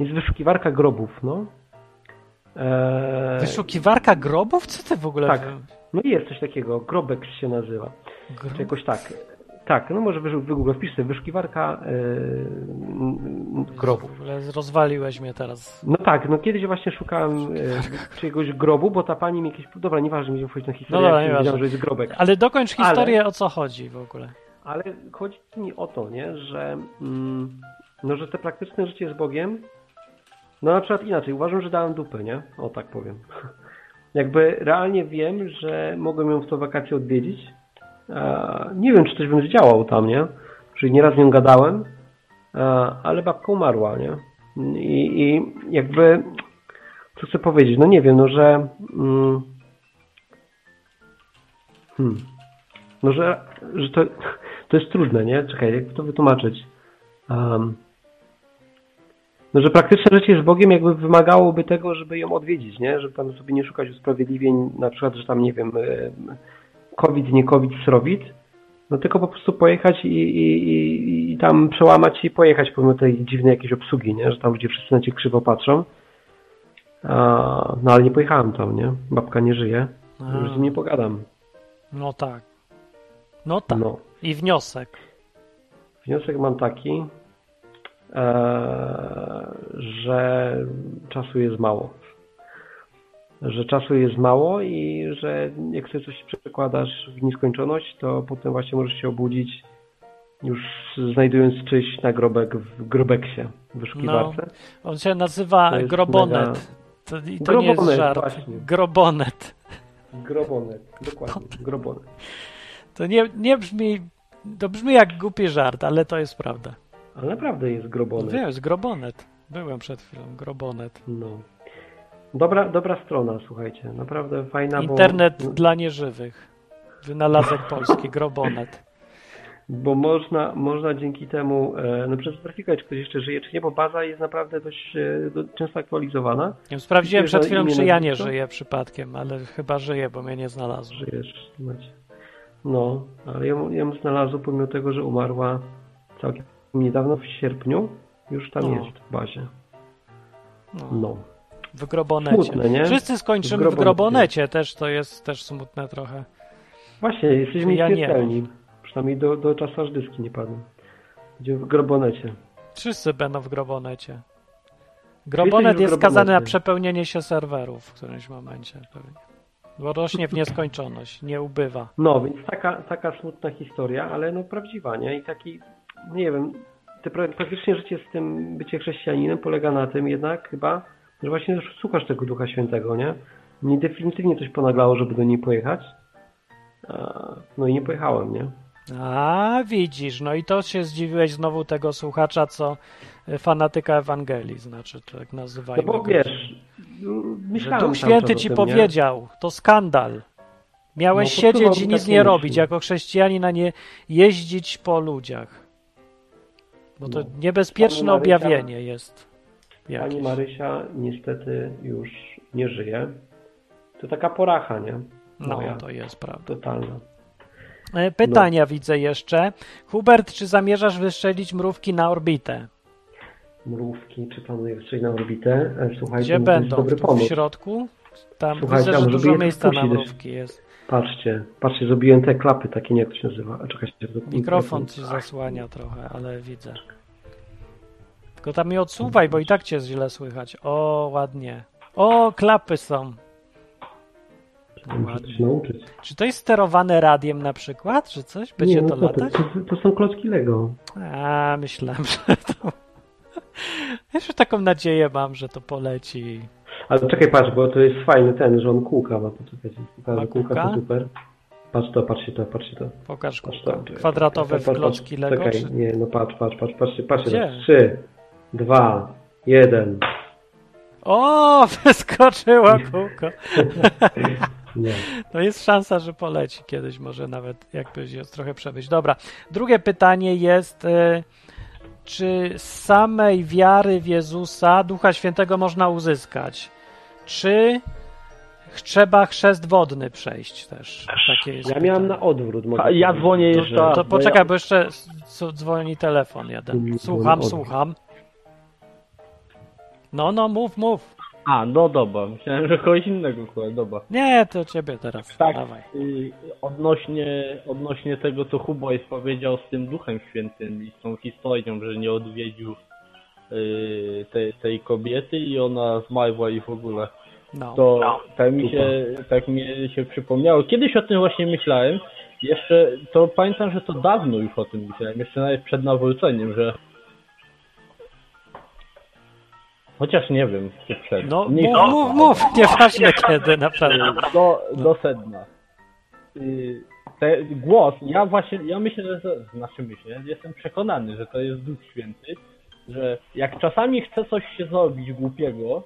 Jest wyszukiwarka grobów, no. Eee, Wyszukiwarka grobów? Co ty w ogóle... Tak. No i jest coś takiego, Grobex się nazywa. Gro... Czy jakoś tak. Tak, no może wy- wygooglę, wpisz sobie wyszukiwarka yy, grobów. W ogóle rozwaliłeś mnie teraz. No tak, no kiedyś właśnie szukałem yy, czyjegoś grobu, bo ta pani mi jakieś... Dobra, nieważne, będziemy wchodzić na No historię, dobra, jak wiedziałem, że jest grobek. Ale dokończ historię, Ale- o co chodzi w ogóle. Ale chodzi mi o to, nie, że, mm, no, że te praktyczne życie z Bogiem, no na przykład inaczej, uważam, że dałem dupę, nie? O tak powiem. Jakby realnie wiem, że mogłem ją w to wakacje odwiedzić. Nie wiem, czy coś bym zdziałał tam, nie? Czyli nieraz z nią gadałem, ale babka umarła, nie? I, I jakby, co chcę powiedzieć, no nie wiem, no że... Mm, hmm, no, że, że to, to jest trudne, nie? Czekaj, jak to wytłumaczyć? Um, no, że praktyczne życie z Bogiem jakby wymagałoby tego, żeby ją odwiedzić, nie? Żeby tam sobie nie szukać usprawiedliwień, na przykład, że tam, nie wiem, COVID, nie COVID, srowit, no tylko po prostu pojechać i, i, i, i tam przełamać i pojechać pomimo tej dziwnej jakiejś obsługi, nie? Że tam ludzie wszyscy na cię krzywo patrzą. A, no ale nie pojechałem tam, nie? Babka nie żyje. A. Już z nim nie pogadam. No tak. No tak. No. I wniosek. Wniosek mam taki, że czasu jest mało. Że czasu jest mało i że jak sobie coś przekładasz w nieskończoność, to potem właśnie możesz się obudzić już znajdując czyjś nagrobek w grobeksie, w wyszukiwarce. On się nazywa To Grobonet. mega- To, I to nie jest Grobonet, żart. właśnie. Grobonet. Grobonet, dokładnie, grobonet. To nie, nie brzmi... To brzmi jak głupi żart, ale to jest prawda. Ale naprawdę jest No grobonet. wiem, jest Grobonet. Byłem przed chwilą. Grobonet. No. Dobra, dobra strona, słuchajcie. Naprawdę fajna, Internet bo... dla nieżywych. Wynalazek polski. Grobonet. Bo można, można dzięki temu e, no przecież zweryfikować, czy ktoś jeszcze żyje, czy nie, bo baza jest naprawdę dość e, do, często aktualizowana. Nie wiem, Sprawdziłem Wiesz, przed chwilą, czy ja nie żyję przypadkiem, ale chyba żyję, bo mnie nie znalazło. Żyjesz, macie. No, ale ją, ją znalazło pomimo tego, że umarła całkiem niedawno, w sierpniu. Już tam No. jest w bazie. No. No. W Grobonecie. Smutne, nie? Wszyscy skończymy W w Grobonecie. Grobonecie, też to jest też smutne trochę. Właśnie, jesteśmy Ja nie. nieśmiertelni. Przynajmniej do, do czasu, aż dyski nie padną. Będziemy w grobonecie. Wszyscy będą w Grobonecie. Grobonet jest skazany na Grobonecie. przepełnienie się serwerów w którymś momencie. Bo rośnie w nieskończoność, nie ubywa. No, więc taka, taka smutna historia, ale no prawdziwa, nie? I taki, nie wiem, te pra- praktycznie życie z tym bycie chrześcijaninem polega na tym jednak chyba, że właśnie słuchasz tego Ducha Świętego, nie? Mnie definitywnie coś ponaglało, żeby do niej pojechać. No i nie pojechałem, nie? A, widzisz, no i to się zdziwiłeś znowu tego słuchacza, co y, fanatyka Ewangelii, znaczy tak No nazywajmy bo go. wiesz, Że myślałem Duch Święty ci tym, nie? powiedział, to skandal. Miałeś No, siedzieć i nic nie myśli. robić, jako chrześcijanin, a nie jeździć po ludziach. Bo to No. niebezpieczne Pani Marysia- objawienie jest. Pani Jakieś. Marysia niestety już nie żyje. To taka poracha, nie? No, Moja. to jest prawda. Totalna. E, Pytania widzę jeszcze. Hubert, czy zamierzasz wystrzelić mrówki na orbitę? Mrówki, czy planuję wstrzelić na orbitę? E, Słuchajcie, Gdzie no będą? dobry Tu w pomysł. środku? Tam Słuchajcie, widzę, że dużo miejsca na mrówki jest. Patrzcie, patrzcie, zrobiłem te klapy takie, nie jak to się nazywa. A czekajcie, to- Mikrofon ci zasłania trochę, ale widzę. Tylko tam nie odsuwaj, bo i tak cię źle słychać. O, ładnie. O, klapy są. No Muszę nauczyć. Czy to jest sterowane radiem na przykład, czy coś? Będzie nie, no to latać? to, to są klocki Lego. A, myślałem, że to... Jeszcze taką nadzieję mam, że to poleci. Ale czekaj, patrz, bo to jest fajny ten, że on kółka ma. Poczekajcie, pokażę, kółka to super. Patrz to, patrzcie to, patrzcie to. Pokaż Patrz to. Kwadratowe Patrz, klocki. Lego? Czekaj, Czy... nie, no patrz, patrz, patrz, patrzcie, patrzcie. Gdzie? Trzy, dwa, jeden. O, wyskoczyło kółko. Nie. To jest szansa, że poleci kiedyś, może nawet jakbyś je trochę przebyć. Dobra. Drugie pytanie jest, e, czy z samej wiary w Jezusa Ducha Świętego można uzyskać? Czy trzeba chrzest wodny przejść też? Takie jest Ja miałem na odwrót. mogę A ja dzwonię jeszcze to, to bo poczekaj, ja- bo jeszcze dzwoni telefon jeden. Słucham, słucham. No, no, mów, mów. A, no dobra, myślałem, że kogoś innego, kurwa, dobra. Nie, to ciebie teraz. Tak, Dawaj. y, odnośnie, odnośnie tego, co Hubois powiedział z tym Duchem Świętym i z tą historią, że nie odwiedził y, tej, tej kobiety i ona zmarła i w ogóle. No. To tak mi się, tak mi się przypomniało. Kiedyś o tym właśnie myślałem. Jeszcze, to pamiętam, że to dawno już o tym myślałem, jeszcze nawet przed nawróceniem, że Chociaż nie wiem, czy przed. No, Nie mów, mów, mów, nieważne kiedy, naprawdę. do, do sedna. Y, Te, głos, ja właśnie, ja myślę, że znaczy myślę, jestem przekonany, że to jest Duch Święty, że jak czasami chce coś się zrobić głupiego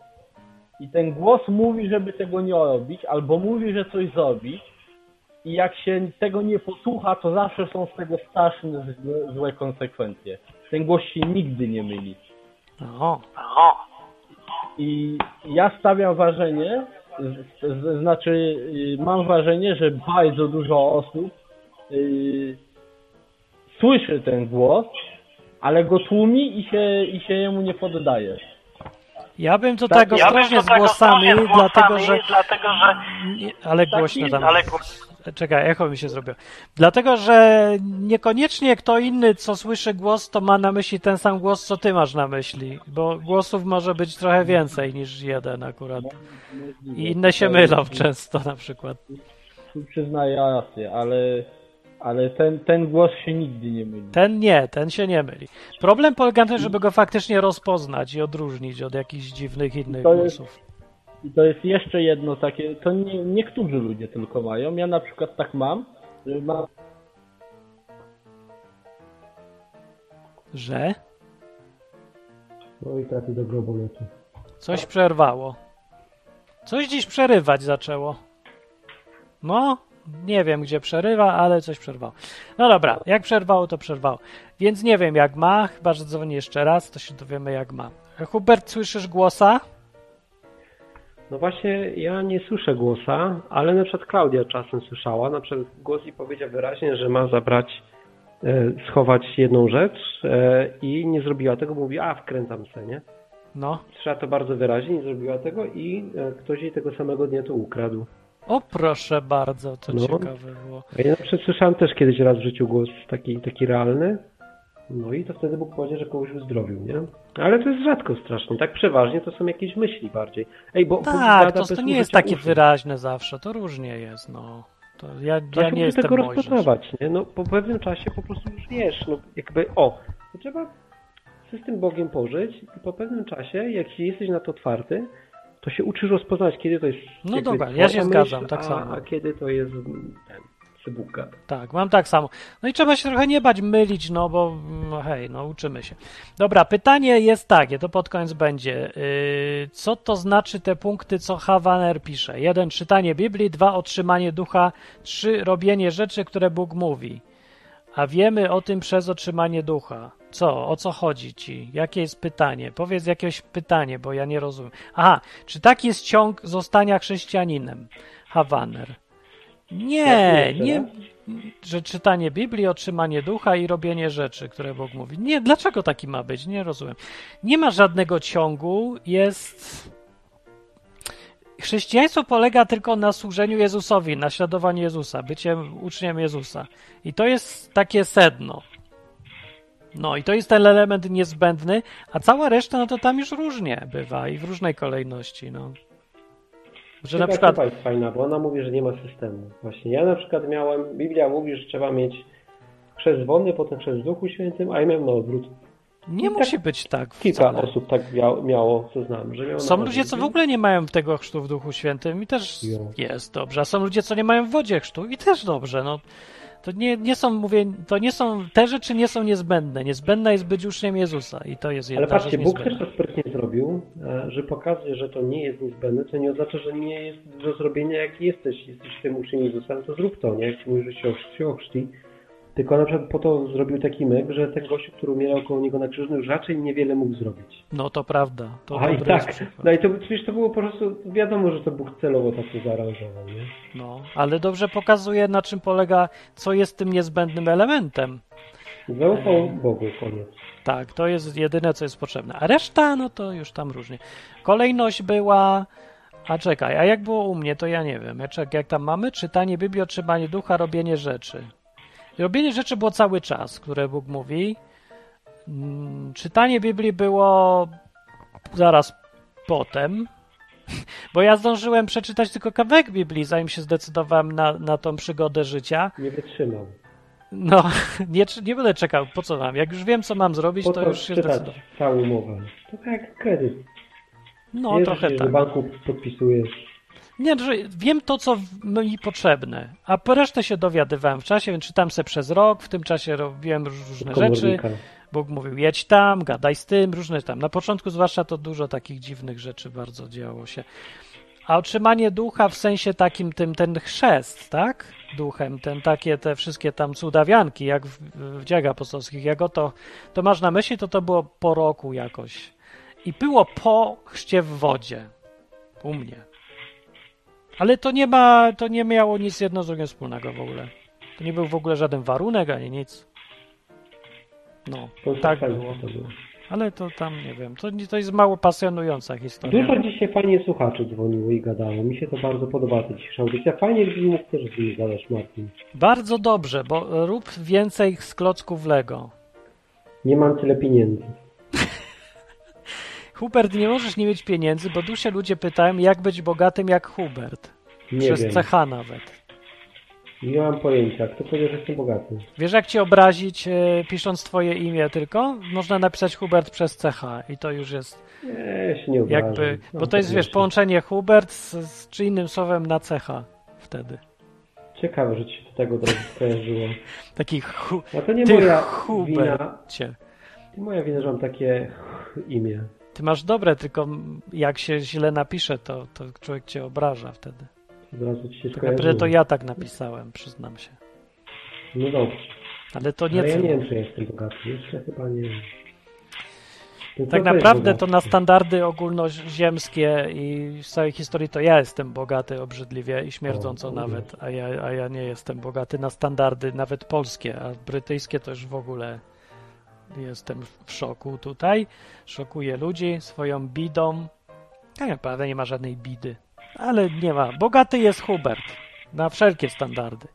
i ten głos mówi, żeby tego nie robić, albo mówi, że coś zrobić i jak się tego nie posłucha, to zawsze są z tego straszne, złe, konsekwencje. Ten głos się nigdy nie myli. No. I ja stawiam wrażenie, znaczy y, mam wrażenie, że bardzo dużo osób y, słyszy ten głos, ale go tłumi i się, i się jemu nie poddaje. Ja bym to Tak, tak ja ostrożnie z tak głosami, dlatego że... Dlatego, że ale głośno Taki- tam. ale Czekaj, echo mi się zrobiło. Dlatego, że niekoniecznie kto inny, co słyszy głos, to ma na myśli ten sam głos, co ty masz na myśli. Bo głosów może być trochę więcej niż jeden akurat. I inne się mylą często na przykład. Przyznaję rację, ale, ale ten, ten głos się nigdy nie myli. Ten nie, ten się nie myli. Problem polega na tym, żeby go faktycznie rozpoznać i odróżnić od jakichś dziwnych innych To jest- głosów. I to jest jeszcze jedno takie, to nie, niektórzy ludzie tylko mają. Ja na przykład tak mam, że mam Że? No i trafi do groboletu. Coś przerwało. Coś dziś przerywać zaczęło. No, nie wiem gdzie przerywa, ale coś przerwało. No dobra, jak przerwało, to przerwało. Więc nie wiem jak ma, chyba że dzwoni jeszcze raz, to się dowiemy jak ma. Hubert, słyszysz głosa? No właśnie, ja nie słyszę głosa, ale na przykład Klaudia czasem słyszała. Na przykład głos jej powiedział wyraźnie, że ma zabrać, e, schować jedną rzecz e, i nie zrobiła tego, bo mówi, a wkręcam se, nie? No. Słyszała to bardzo wyraźnie, nie zrobiła tego i e, ktoś jej tego samego dnia to ukradł. O proszę bardzo, to No. ciekawe było. Ja na przykład słyszałem też kiedyś raz w życiu głos taki, taki realny. No i to wtedy Bóg powiedział, że kogoś uzdrowił, nie? Ale to jest rzadko strasznie. Tak przeważnie to są jakieś myśli bardziej. Ej, bo Tak, to, to nie jest takie uszu. wyraźne zawsze, to różnie jest, no. To ja, ja się nie jestem tego Mojżesz. rozpoznawać, nie? No po pewnym czasie po prostu już wiesz, no jakby, o, to trzeba z tym Bogiem pożyć i po pewnym czasie, jak się jesteś na to otwarty, to się uczysz rozpoznać, kiedy to jest No dobra, ja się zgadzam, myśl, tak a, samo. A kiedy to jest ten, co Bóg gada. Tak, mam tak samo. No i trzeba się trochę nie bać mylić, no bo no hej, no uczymy się. Dobra, pytanie jest takie, to pod koniec będzie. Yy, co to znaczy te punkty, co Havaner pisze? Jeden, czytanie Biblii, dwa, otrzymanie ducha, trzy, robienie rzeczy, które Bóg mówi. A wiemy o tym przez otrzymanie ducha. Co? O co chodzi ci? Jakie jest pytanie? Powiedz jakieś pytanie, bo ja nie rozumiem. Aha, czy taki jest ciąg zostania chrześcijaninem? Havaner. Nie, jeszcze nie, że czytanie Biblii, otrzymanie ducha i robienie rzeczy, które Bóg mówi. Nie, dlaczego taki ma być? Nie rozumiem. Nie ma żadnego ciągu, jest. Chrześcijaństwo polega tylko na służeniu Jezusowi, naśladowaniu Jezusa, byciem uczniem Jezusa. I to jest takie sedno. No i to jest ten element niezbędny, a cała reszta, no to tam już różnie bywa i w różnej kolejności, no. Że na przykład chyba jest fajna, bo ona mówi, że nie ma systemu. Właśnie ja na przykład miałem, Biblia mówi, że trzeba mieć chrzest wodny, potem chrzest w Duchu Świętym, a ja miałem na odwrót. nie I musi być tak Kilka wcale. osób tak miało, miało co znam, że Są ludzie, co w ogóle nie mają tego chrztu w Duchu Świętym i też Jo. jest dobrze. A są ludzie, co nie mają w wodzie chrztu i też dobrze. No, to nie, nie są, mówię, to nie są, te rzeczy nie są niezbędne. Niezbędne jest być uczniem Jezusa i to jest jedna Ale patrzcie, Bóg też niezbędna. to sprytnie zrobił, e, że pokazuje, że to nie jest niezbędne, co nie oznacza, że nie jest do zrobienia, jak jesteś. Jesteś tym uczniem Jezusa, to zrób to, nie? Jak mówisz, że się ochrzci, ochrzci. Tylko na przykład po to zrobił taki myk, że ten gościu, który umierał koło niego na krzyżu, już raczej niewiele mógł zrobić. No to prawda. To A i tak, no i to przecież to było po prostu, wiadomo, że to Bóg celowo tak to zaaranżował, nie? No, ale dobrze pokazuje, na czym polega, co jest tym niezbędnym elementem. Zaufał Bogu, koniec. Tak, to jest jedyne, co jest potrzebne. A reszta, no to już tam różnie. Kolejność była. A czekaj, a jak było u mnie, to ja nie wiem. Ja czek, jak tam mamy? Czytanie Biblii, otrzymanie ducha, robienie rzeczy. Robienie rzeczy było cały czas, które Bóg mówi. Mm, Czytanie Biblii było zaraz potem, bo ja zdążyłem przeczytać tylko kawałek Biblii, zanim się zdecydowałem na, na tą przygodę życia. Nie wytrzymał. No, nie, nie będę czekał, po co mam? Jak już wiem, co mam zrobić, Po to to już się zdecydowałem. całą umowę. To tak jak kredyt. No, Wiesz, trochę tak. do banku podpisujesz. Nie, że wiem to, co mi potrzebne, a po resztę się dowiadywałem w czasie, więc czytam se przez rok, w tym czasie robiłem róż- różne rzeczy. Bóg mówił, jedź tam, gadaj z tym, różne tam. Na początku zwłaszcza to dużo takich dziwnych rzeczy bardzo działo się. A otrzymanie ducha w sensie takim, tym, ten chrzest, tak? Duchem, ten takie, te wszystkie tam cudawianki, jak w, w dziejach apostolskich, jak o to, to masz na myśli, to to było po roku jakoś. I było po chrzcie w wodzie. U mnie. Ale to nie ma, to nie miało nic jedno z drugim wspólnego w ogóle. To nie był w ogóle żaden warunek, ani nic. No, tak było. To było. Ale to tam nie wiem. To, to jest mało pasjonująca historia. Dużo dzisiaj fajnie słuchaczy dzwoniło i gadało. Mi się to bardzo podoba, ta dzisiejsza audycja. Fajnie, gdybyś mógł też z nimi gadać, Martin. Bardzo dobrze, bo rób więcej z klocków Lego. Nie mam tyle pieniędzy. Hubert, nie możesz nie mieć pieniędzy, bo tu się ludzie pytają, jak być bogatym jak Hubert. Nie Przez wiem. CH nawet. Nie mam pojęcia. Kto powiedział, że jestem bogaty? Wiesz, jak cię obrazić, e, pisząc twoje imię tylko? Można napisać Hubert przez CH i to już jest Nie, ja się nie obrażam. jakby... Mam Bo to jest, wiesz, połączenie Hubert z, z czy innym słowem na CH wtedy. Ciekawe, że ci się do tego od razu skojarzyło. Taki hu... A to nie Ty moja wina. Hubercie. To moja wina, że mam takie imię. Ty masz dobre, tylko jak się źle napisze, to, to człowiek cię obraża wtedy. Od razu ci się Tak naprawdę to ja tak napisałem, przyznam się. No dobrze. Ale to nie Ale ja nie wiem, czy jestem bogaty. Jeszcze chyba nie. To Tak naprawdę to na standardy ogólnoziemskie i z całej historii to ja jestem bogaty obrzydliwie i śmierdząco O, nawet, a ja, a ja nie jestem bogaty na standardy nawet polskie, a brytyjskie to już w ogóle jestem w szoku tutaj. Szokuję ludzi swoją bidą. Tak naprawdę nie ma żadnej bidy, ale nie ma. Bogaty jest Hubert na wszelkie standardy.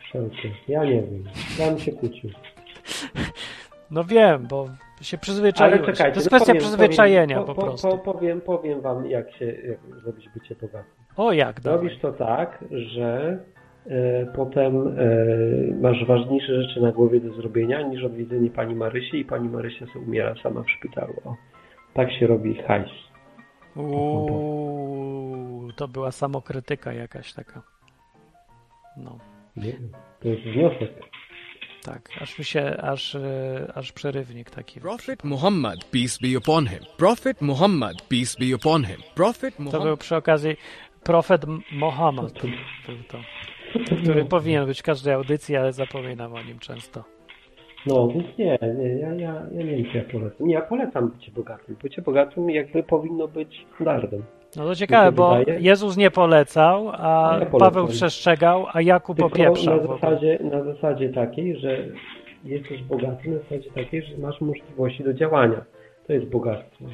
Wszelkie. Ja nie wiem. Ja bym się kłócił. No wiem, bo się przyzwyczaiłeś. Ale czekajcie. to jest no kwestia powiem- przyzwyczajenia powiem, po, po, prostu. Po, powiem, powiem wam, jak się jak zrobić bycie bogatym. O jak, dawaj. Robisz to tak, że potem e, masz ważniejsze rzeczy na głowie do zrobienia niż odwiedzenie pani Marysi i pani Marysia sobie umiera sama w szpitalu. O, tak się robi hajs. Uuu, to była samokrytyka jakaś taka. No, Nie wiem. To jest wniosek. tak, aż mi się, aż, e, aż przerywnik taki. Prophet Muhammad, peace be upon him. Prophet Muhammad, peace be upon him. Prophet To Muhammad. był przy okazji profet M- Mohammed, był to, który powinien być w każdej audycji, ale zapominam o nim często. No, więc nie, nie ja, ja, ja nie wiem, czy ja polecam. Nie, ja polecam bycie bogatym. Bycie bogatym jakby powinno być standardem. No to ciekawe, bo wydaje. Jezus nie polecał, a Ja. Paweł przestrzegał, a Jakub Tylko opieprzał. na zasadzie, na zasadzie takiej, że jesteś bogaty, na zasadzie takiej, że masz możliwości do działania. To jest bogactwo.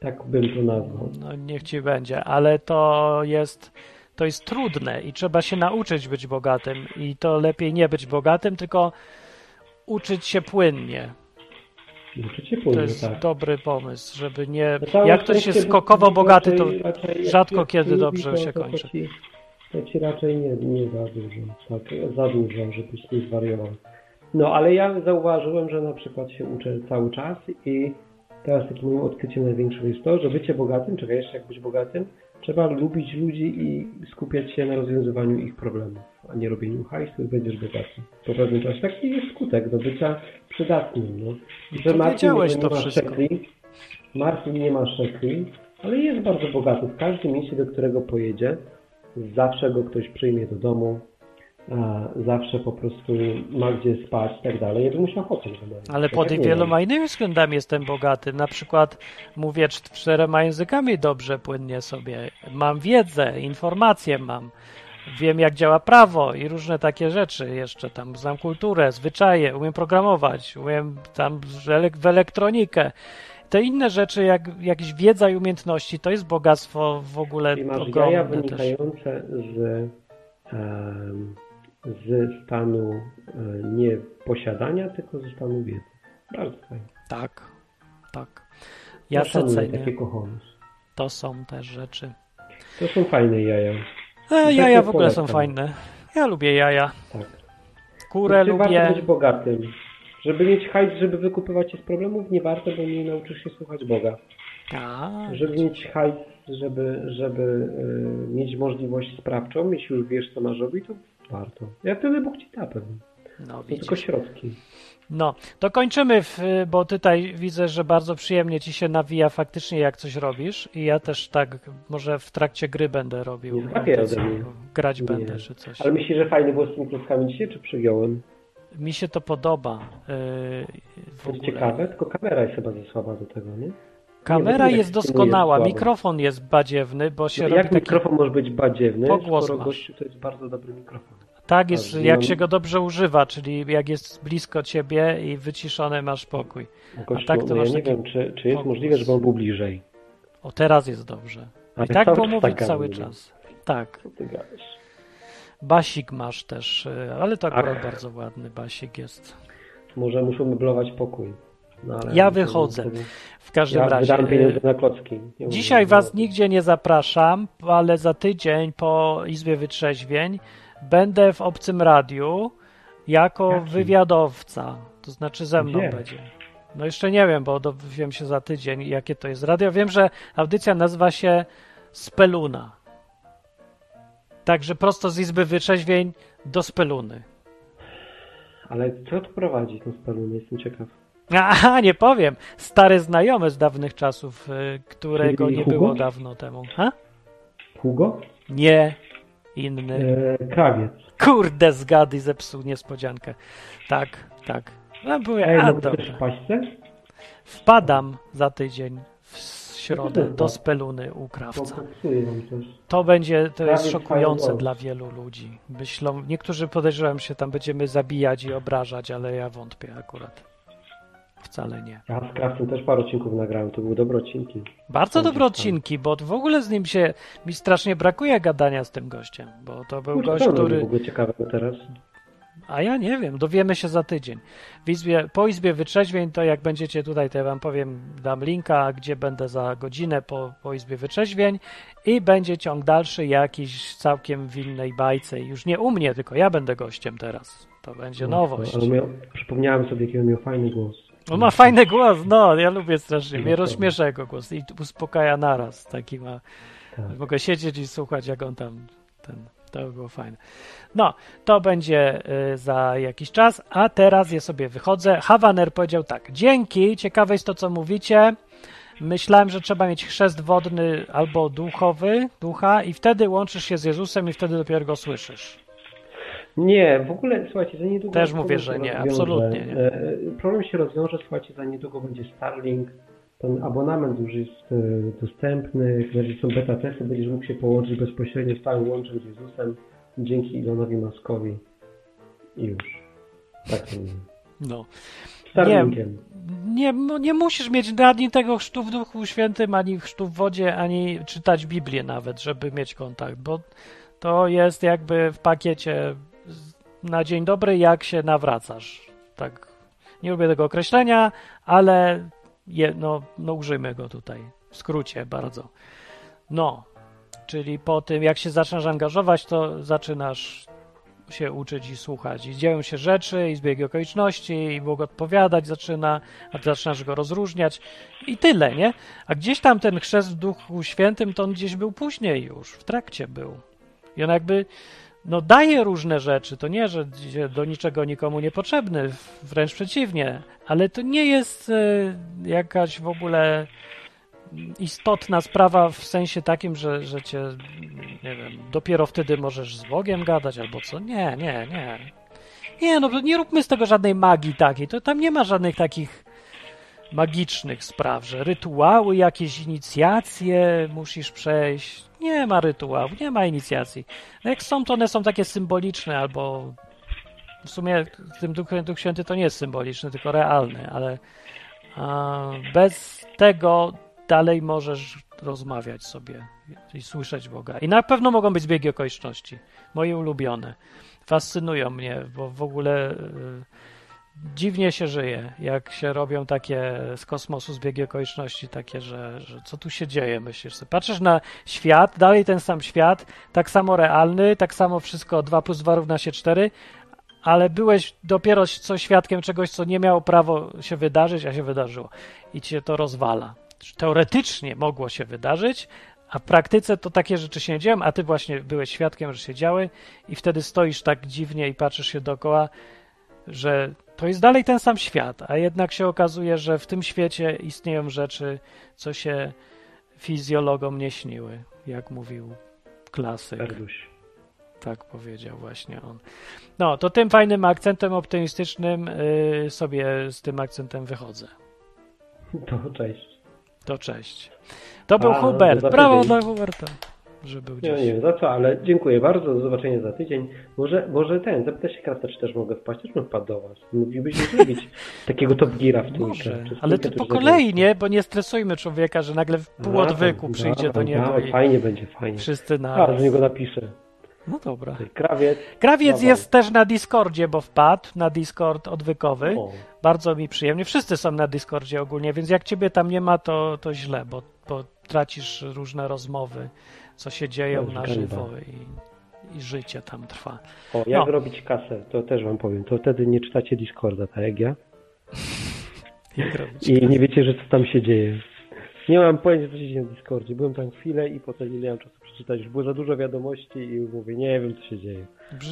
Tak bym to nazwał. No niech ci będzie, ale to jest, to jest trudne i trzeba się nauczyć być bogatym i to lepiej nie być bogatym, tylko uczyć się płynnie. Uczyć się To płynnie, jest tak. dobry pomysł, żeby nie... Całe Jak ktoś jest skokowo bogaty, to raczej- rzadko kiedy dobrze to- się to- to kończy. ci- To ci raczej nie, nie za dużo, tak, za dużo, żebyś nie zwariował. No, ale ja zauważyłem, że na przykład się uczę cały czas i teraz takim moim odkryciem największym jest to, że bycie bogatym, czy wiesz, jak być bogatym, trzeba lubić ludzi i skupiać się na rozwiązywaniu ich problemów, a nie robieniu hajsu i będziesz bogaty. Po pewnym czasie taki jest skutek do bycia przydatnym, no. Że wiedziałeś nie to ma wszystko. szekli, Marcin nie ma szekli, ale jest bardzo bogaty. W każdym mieście, do którego pojedzie, zawsze go ktoś przyjmie do domu, zawsze po prostu ma gdzie spać i tak dalej. Ja bym musiał ochotę normalnie. Ale Tak pod nie wieloma innymi względami jestem bogaty. Na przykład mówię cz- czterema językami dobrze, płynnie sobie. Mam wiedzę, informacje mam. Wiem, jak działa prawo i różne takie rzeczy jeszcze tam. Znam kulturę, zwyczaje, umiem programować, umiem tam w elek- w elektronikę. Te inne rzeczy, jak jakieś wiedza i umiejętności, to jest bogactwo w ogóle I masz jaja ogromne też. wynikające z, em, z stanu e, nie posiadania, tylko ze stanu wiedzy. Bardzo fajnie. Tak, tak. Ja szanuję cenię. takie kochonus. To są też rzeczy. To są fajne jaja. E, jaja w ogóle są polecam. fajne. Ja lubię jaja. Tak. Kurę Czy warto lubię. być bogatym? Żeby mieć hajs, żeby wykupywać się z problemów, nie warto, bo nie nauczysz się słuchać Boga. A, Żeby mieć hajs, żeby, żeby y, mieć możliwość sprawczą, jeśli już wiesz, co masz robić, to warto. Ja wtedy Bóg ci da pewnie. no To widzisz. tylko środki. No, to kończymy, w, bo tutaj widzę, że bardzo przyjemnie ci się nawija faktycznie, jak coś robisz. I ja też tak, może w trakcie gry będę robił. Nie mnie. Grać Nie. będę, czy coś. Ale myślisz, że fajny było z tymi klockami dzisiaj, czy przygiąłem? Mi się to podoba. Yy, To jest ciekawe, tylko kamera jest chyba za słaba do tego, nie? Kamera jest doskonała, mikrofon jest badziewny, bo się No, robi jak taki... mikrofon może być badziewny, Pogłos gościu to jest bardzo dobry mikrofon. Tak jest, jak się go dobrze używa, czyli jak jest blisko ciebie i wyciszony masz spokój. Gościu, A tak to no ja nie wiem, czy, czy jest pogłos. możliwe, żeby on był bliżej. O, teraz jest dobrze. A I tak cały było czas mówić tak cały czas. Tak. Basik masz też, y, ale to akurat Ach. bardzo ładny basik jest. Może muszę meblować pokój. No, Ja to- wychodzę. to- W każdym ja razie. wydam pieniądze y, na klocki. Nie Dzisiaj was no. nigdzie nie zapraszam, ale za tydzień po Izbie Wytrzeźwień będę w obcym radiu jako Jakim? wywiadowca. To znaczy ze mną Gdzie? będzie. No jeszcze nie wiem, bo dowiem się za tydzień, jakie to jest radio. Wiem, że audycja nazywa się Speluna. Także prosto z Izby Wytrzeźwień do Speluny. Ale co tu prowadzi ten spalony? Jestem ciekaw. Aha, nie powiem. Stary znajomy z dawnych czasów, y, którego nie Hugo? było dawno temu. Ha? Hugo? Nie, inny. E, krawiec. Kurde, zgady zepsuł niespodziankę. Tak, tak. No byłem, Ej, a no dobra. Wpadam za tydzień w środę No to do. Spelunny u krawca. To będzie, to jest szokujące dla wielu ludzi. Myślą, niektórzy podejrzewają się tam będziemy zabijać i obrażać, ale ja wątpię akurat. Wcale nie. Ja z krawcem też parę odcinków nagrałem, to były dobre odcinki. Bardzo dobre tam. odcinki, bo w ogóle z nim się mi strasznie brakuje gadania z tym gościem, bo to był Kurczę, gość, który w ogóle ciekawego teraz? A ja nie wiem, dowiemy się za tydzień. W izbie, po Izbie Wytrzeźwień, to jak będziecie tutaj, to ja wam powiem, dam linka, gdzie będę za godzinę po, po Izbie Wytrzeźwień i będzie ciąg dalszy jakiś całkiem w innej bajce. Już nie u mnie, tylko ja będę gościem teraz. To będzie nowość. Ale miał, przypomniałem sobie, jaki on miał fajny głos. On ma fajny głos, no, ja lubię strasznie. Mnie rozśmiesza jego głos i uspokaja naraz. Taki ma. Tak. Mogę siedzieć i słuchać, jak on tam. Ten, to by było fajne. No, to będzie y, za jakiś czas, a teraz ja sobie wychodzę. Hawaner powiedział tak. Dzięki, ciekawe jest to, co mówicie. Myślałem, że trzeba mieć chrzest wodny albo duchowy, ducha, i wtedy łączysz się z Jezusem i wtedy dopiero go słyszysz. Nie, w ogóle, słuchajcie, za niedługo... Też mówię, że nie, rozwiąże. absolutnie nie. E, Problem się rozwiąże, słuchajcie, za niedługo będzie Starlink, ten abonament już jest e, dostępny, znaczy są beta testy, będziesz mógł się połączyć bezpośrednio stałym łączem z Jezusem dzięki Ilonowi Maskowi i już. Tak to. No. Starlinkiem. Nie, no nie musisz mieć ani tego chrztu w Duchu Świętym, ani chrztu w wodzie, ani czytać Biblię nawet, żeby mieć kontakt, bo to jest jakby w pakiecie na dzień dobry, jak się nawracasz. Tak, nie lubię tego określenia, ale je, no, no użyjmy go tutaj. W skrócie bardzo. No, czyli po tym, jak się zaczynasz angażować, to zaczynasz się uczyć i słuchać. I dzieją się rzeczy, i zbiegi okoliczności, i Bóg odpowiadać zaczyna, a ty zaczynasz go rozróżniać i tyle, nie? A gdzieś tam ten chrzest w Duchu Świętym, to on gdzieś był później już, w trakcie był. I on jakby, no daje różne rzeczy, to nie, że do niczego nikomu niepotrzebny, wręcz przeciwnie, ale to nie jest y, jakaś w ogóle istotna sprawa w sensie takim, że, że cię, nie wiem, dopiero wtedy możesz z Bogiem gadać albo co. Nie, nie, nie. Nie, no nie róbmy z tego żadnej magii takiej. To tam nie ma żadnych takich magicznych spraw, że rytuały, jakieś inicjacje musisz przejść. Nie ma rytuałów, nie ma inicjacji. No jak są, to one są takie symboliczne albo w sumie w tym Duch, Duch Święty to nie jest symboliczny, tylko realny, ale a, bez tego dalej możesz rozmawiać sobie i słyszeć Boga. I na pewno mogą być zbiegi okoliczności. Moje ulubione. Fascynują mnie, bo w ogóle y, dziwnie się żyje, jak się robią takie z kosmosu zbiegi okoliczności, takie, że, że co tu się dzieje, myślisz sobie. Patrzysz na świat, dalej ten sam świat, tak samo realny, tak samo wszystko 2 plus 2 równa się 4, ale byłeś dopiero co świadkiem czegoś, co nie miało prawo się wydarzyć, a się wydarzyło. I cię to rozwala teoretycznie mogło się wydarzyć, a w praktyce to takie rzeczy się nie dzieją, a ty właśnie byłeś świadkiem, że się działy i wtedy stoisz tak dziwnie i patrzysz się dookoła, że to jest dalej ten sam świat, a jednak się okazuje, że w tym świecie istnieją rzeczy, co się fizjologom nie śniły, jak mówił klasyk. Erduś. Tak powiedział właśnie on. No, to tym fajnym akcentem optymistycznym yy, sobie z tym akcentem wychodzę. To cześć. To cześć. To był A, Hubert. Brawo dla Huberta. Że był gdzieś. Ja nie wiem za co, ale dziękuję bardzo. Do zobaczenia za tydzień. Może, może ten, zapytaj się Krasta, czy też mogę wpaść. Też bym wpadł do was. Moglibyśmy zrobić takiego top geara w trójkę. Ale to po kolei, nie? Bo nie stresujmy człowieka, że nagle w pół odwyku przyjdzie dobra, do niego dobra, i Fajnie będzie, fajnie. wszyscy na do niego napiszę. No dobra. Krawiec. Krawiec Dawaj. jest też na Discordzie, bo wpadł na Discord odwykowy. O. Bardzo mi przyjemnie. Wszyscy są na Discordzie ogólnie, więc jak ciebie tam nie ma, to, to źle, bo, bo tracisz różne rozmowy, co się dzieją To na żywo i, i życie tam trwa. O, jak No. robić kasę, to też wam powiem. To wtedy nie czytacie Discorda, tak jak ja. Jak robić I nie wiecie, że co tam się dzieje. Nie mam pojęcia, co się dzieje na Discordzie. Byłem tam chwilę i potem nie miałem czasu przeczytać. Już było za dużo wiadomości i mówię, nie wiem, co się dzieje.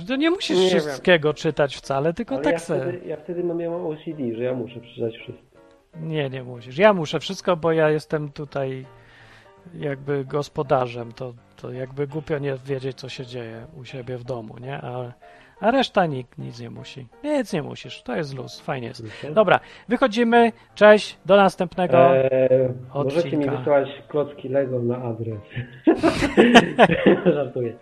To nie musisz Nie wiem. wszystkiego czytać wcale, tylko Ale tak ja se. wtedy, ja wtedy mam- miałem OCD, że ja muszę przeczytać wszystko. Nie, nie musisz. Ja muszę wszystko, bo ja jestem tutaj jakby gospodarzem. To, to jakby głupio nie wiedzieć, co się dzieje u siebie w domu, nie? A, a reszta nikt nic nie musi. Nic nie musisz. To jest luz. Fajnie jest. Dobra, wychodzimy. Cześć. Do następnego Eee, możecie mi odcinka. wysyłać klocki Lego na adres. Żartuję.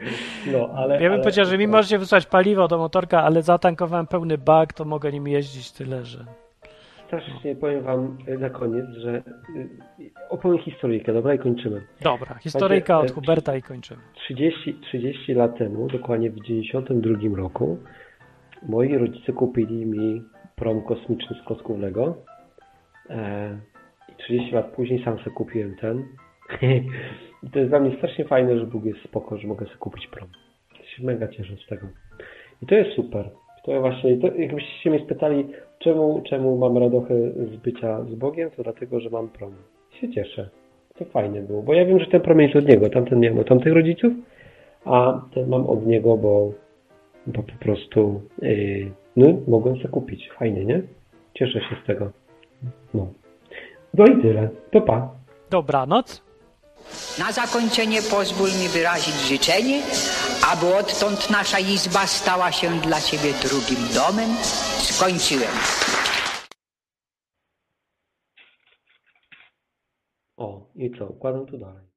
No, ale... Ja bym ale, powiedział, że mi możecie wysłać paliwo do motorka, ale zatankowałem pełny bak, to mogę nim jeździć tyle, że... Strasznie powiem wam na koniec, że y, opowiem historyjkę, dobra? I kończymy. Dobra, historyjka od e, Huberta i kończymy. 30, 30 lat temu, dokładnie w 92 roku, moi rodzice kupili mi prom kosmiczny z klocków Lego. E, I 30 lat później sam sobie kupiłem ten. I to jest dla mnie strasznie fajne, że Bóg jest spoko, że mogę sobie kupić prom. Ja się mega cieszę z tego. I to jest super. To właśnie, to jakbyście się mnie spytali, czemu, czemu mam radochę z bycia z Bogiem, to dlatego, że mam prom. I się cieszę. To fajne było, bo ja wiem, że ten prom jest od niego. Tamten miałem od tamtych rodziców, a ten mam od niego, bo, bo po prostu yy, no, mogłem sobie kupić. Fajnie, nie? Cieszę się z tego. No. No i tyle. To pa. Dobranoc. Na zakończenie pozwól mi wyrazić życzenie, aby odtąd nasza izba stała się dla Ciebie drugim domem. Skończyłem. O, i co? Układam to dalej.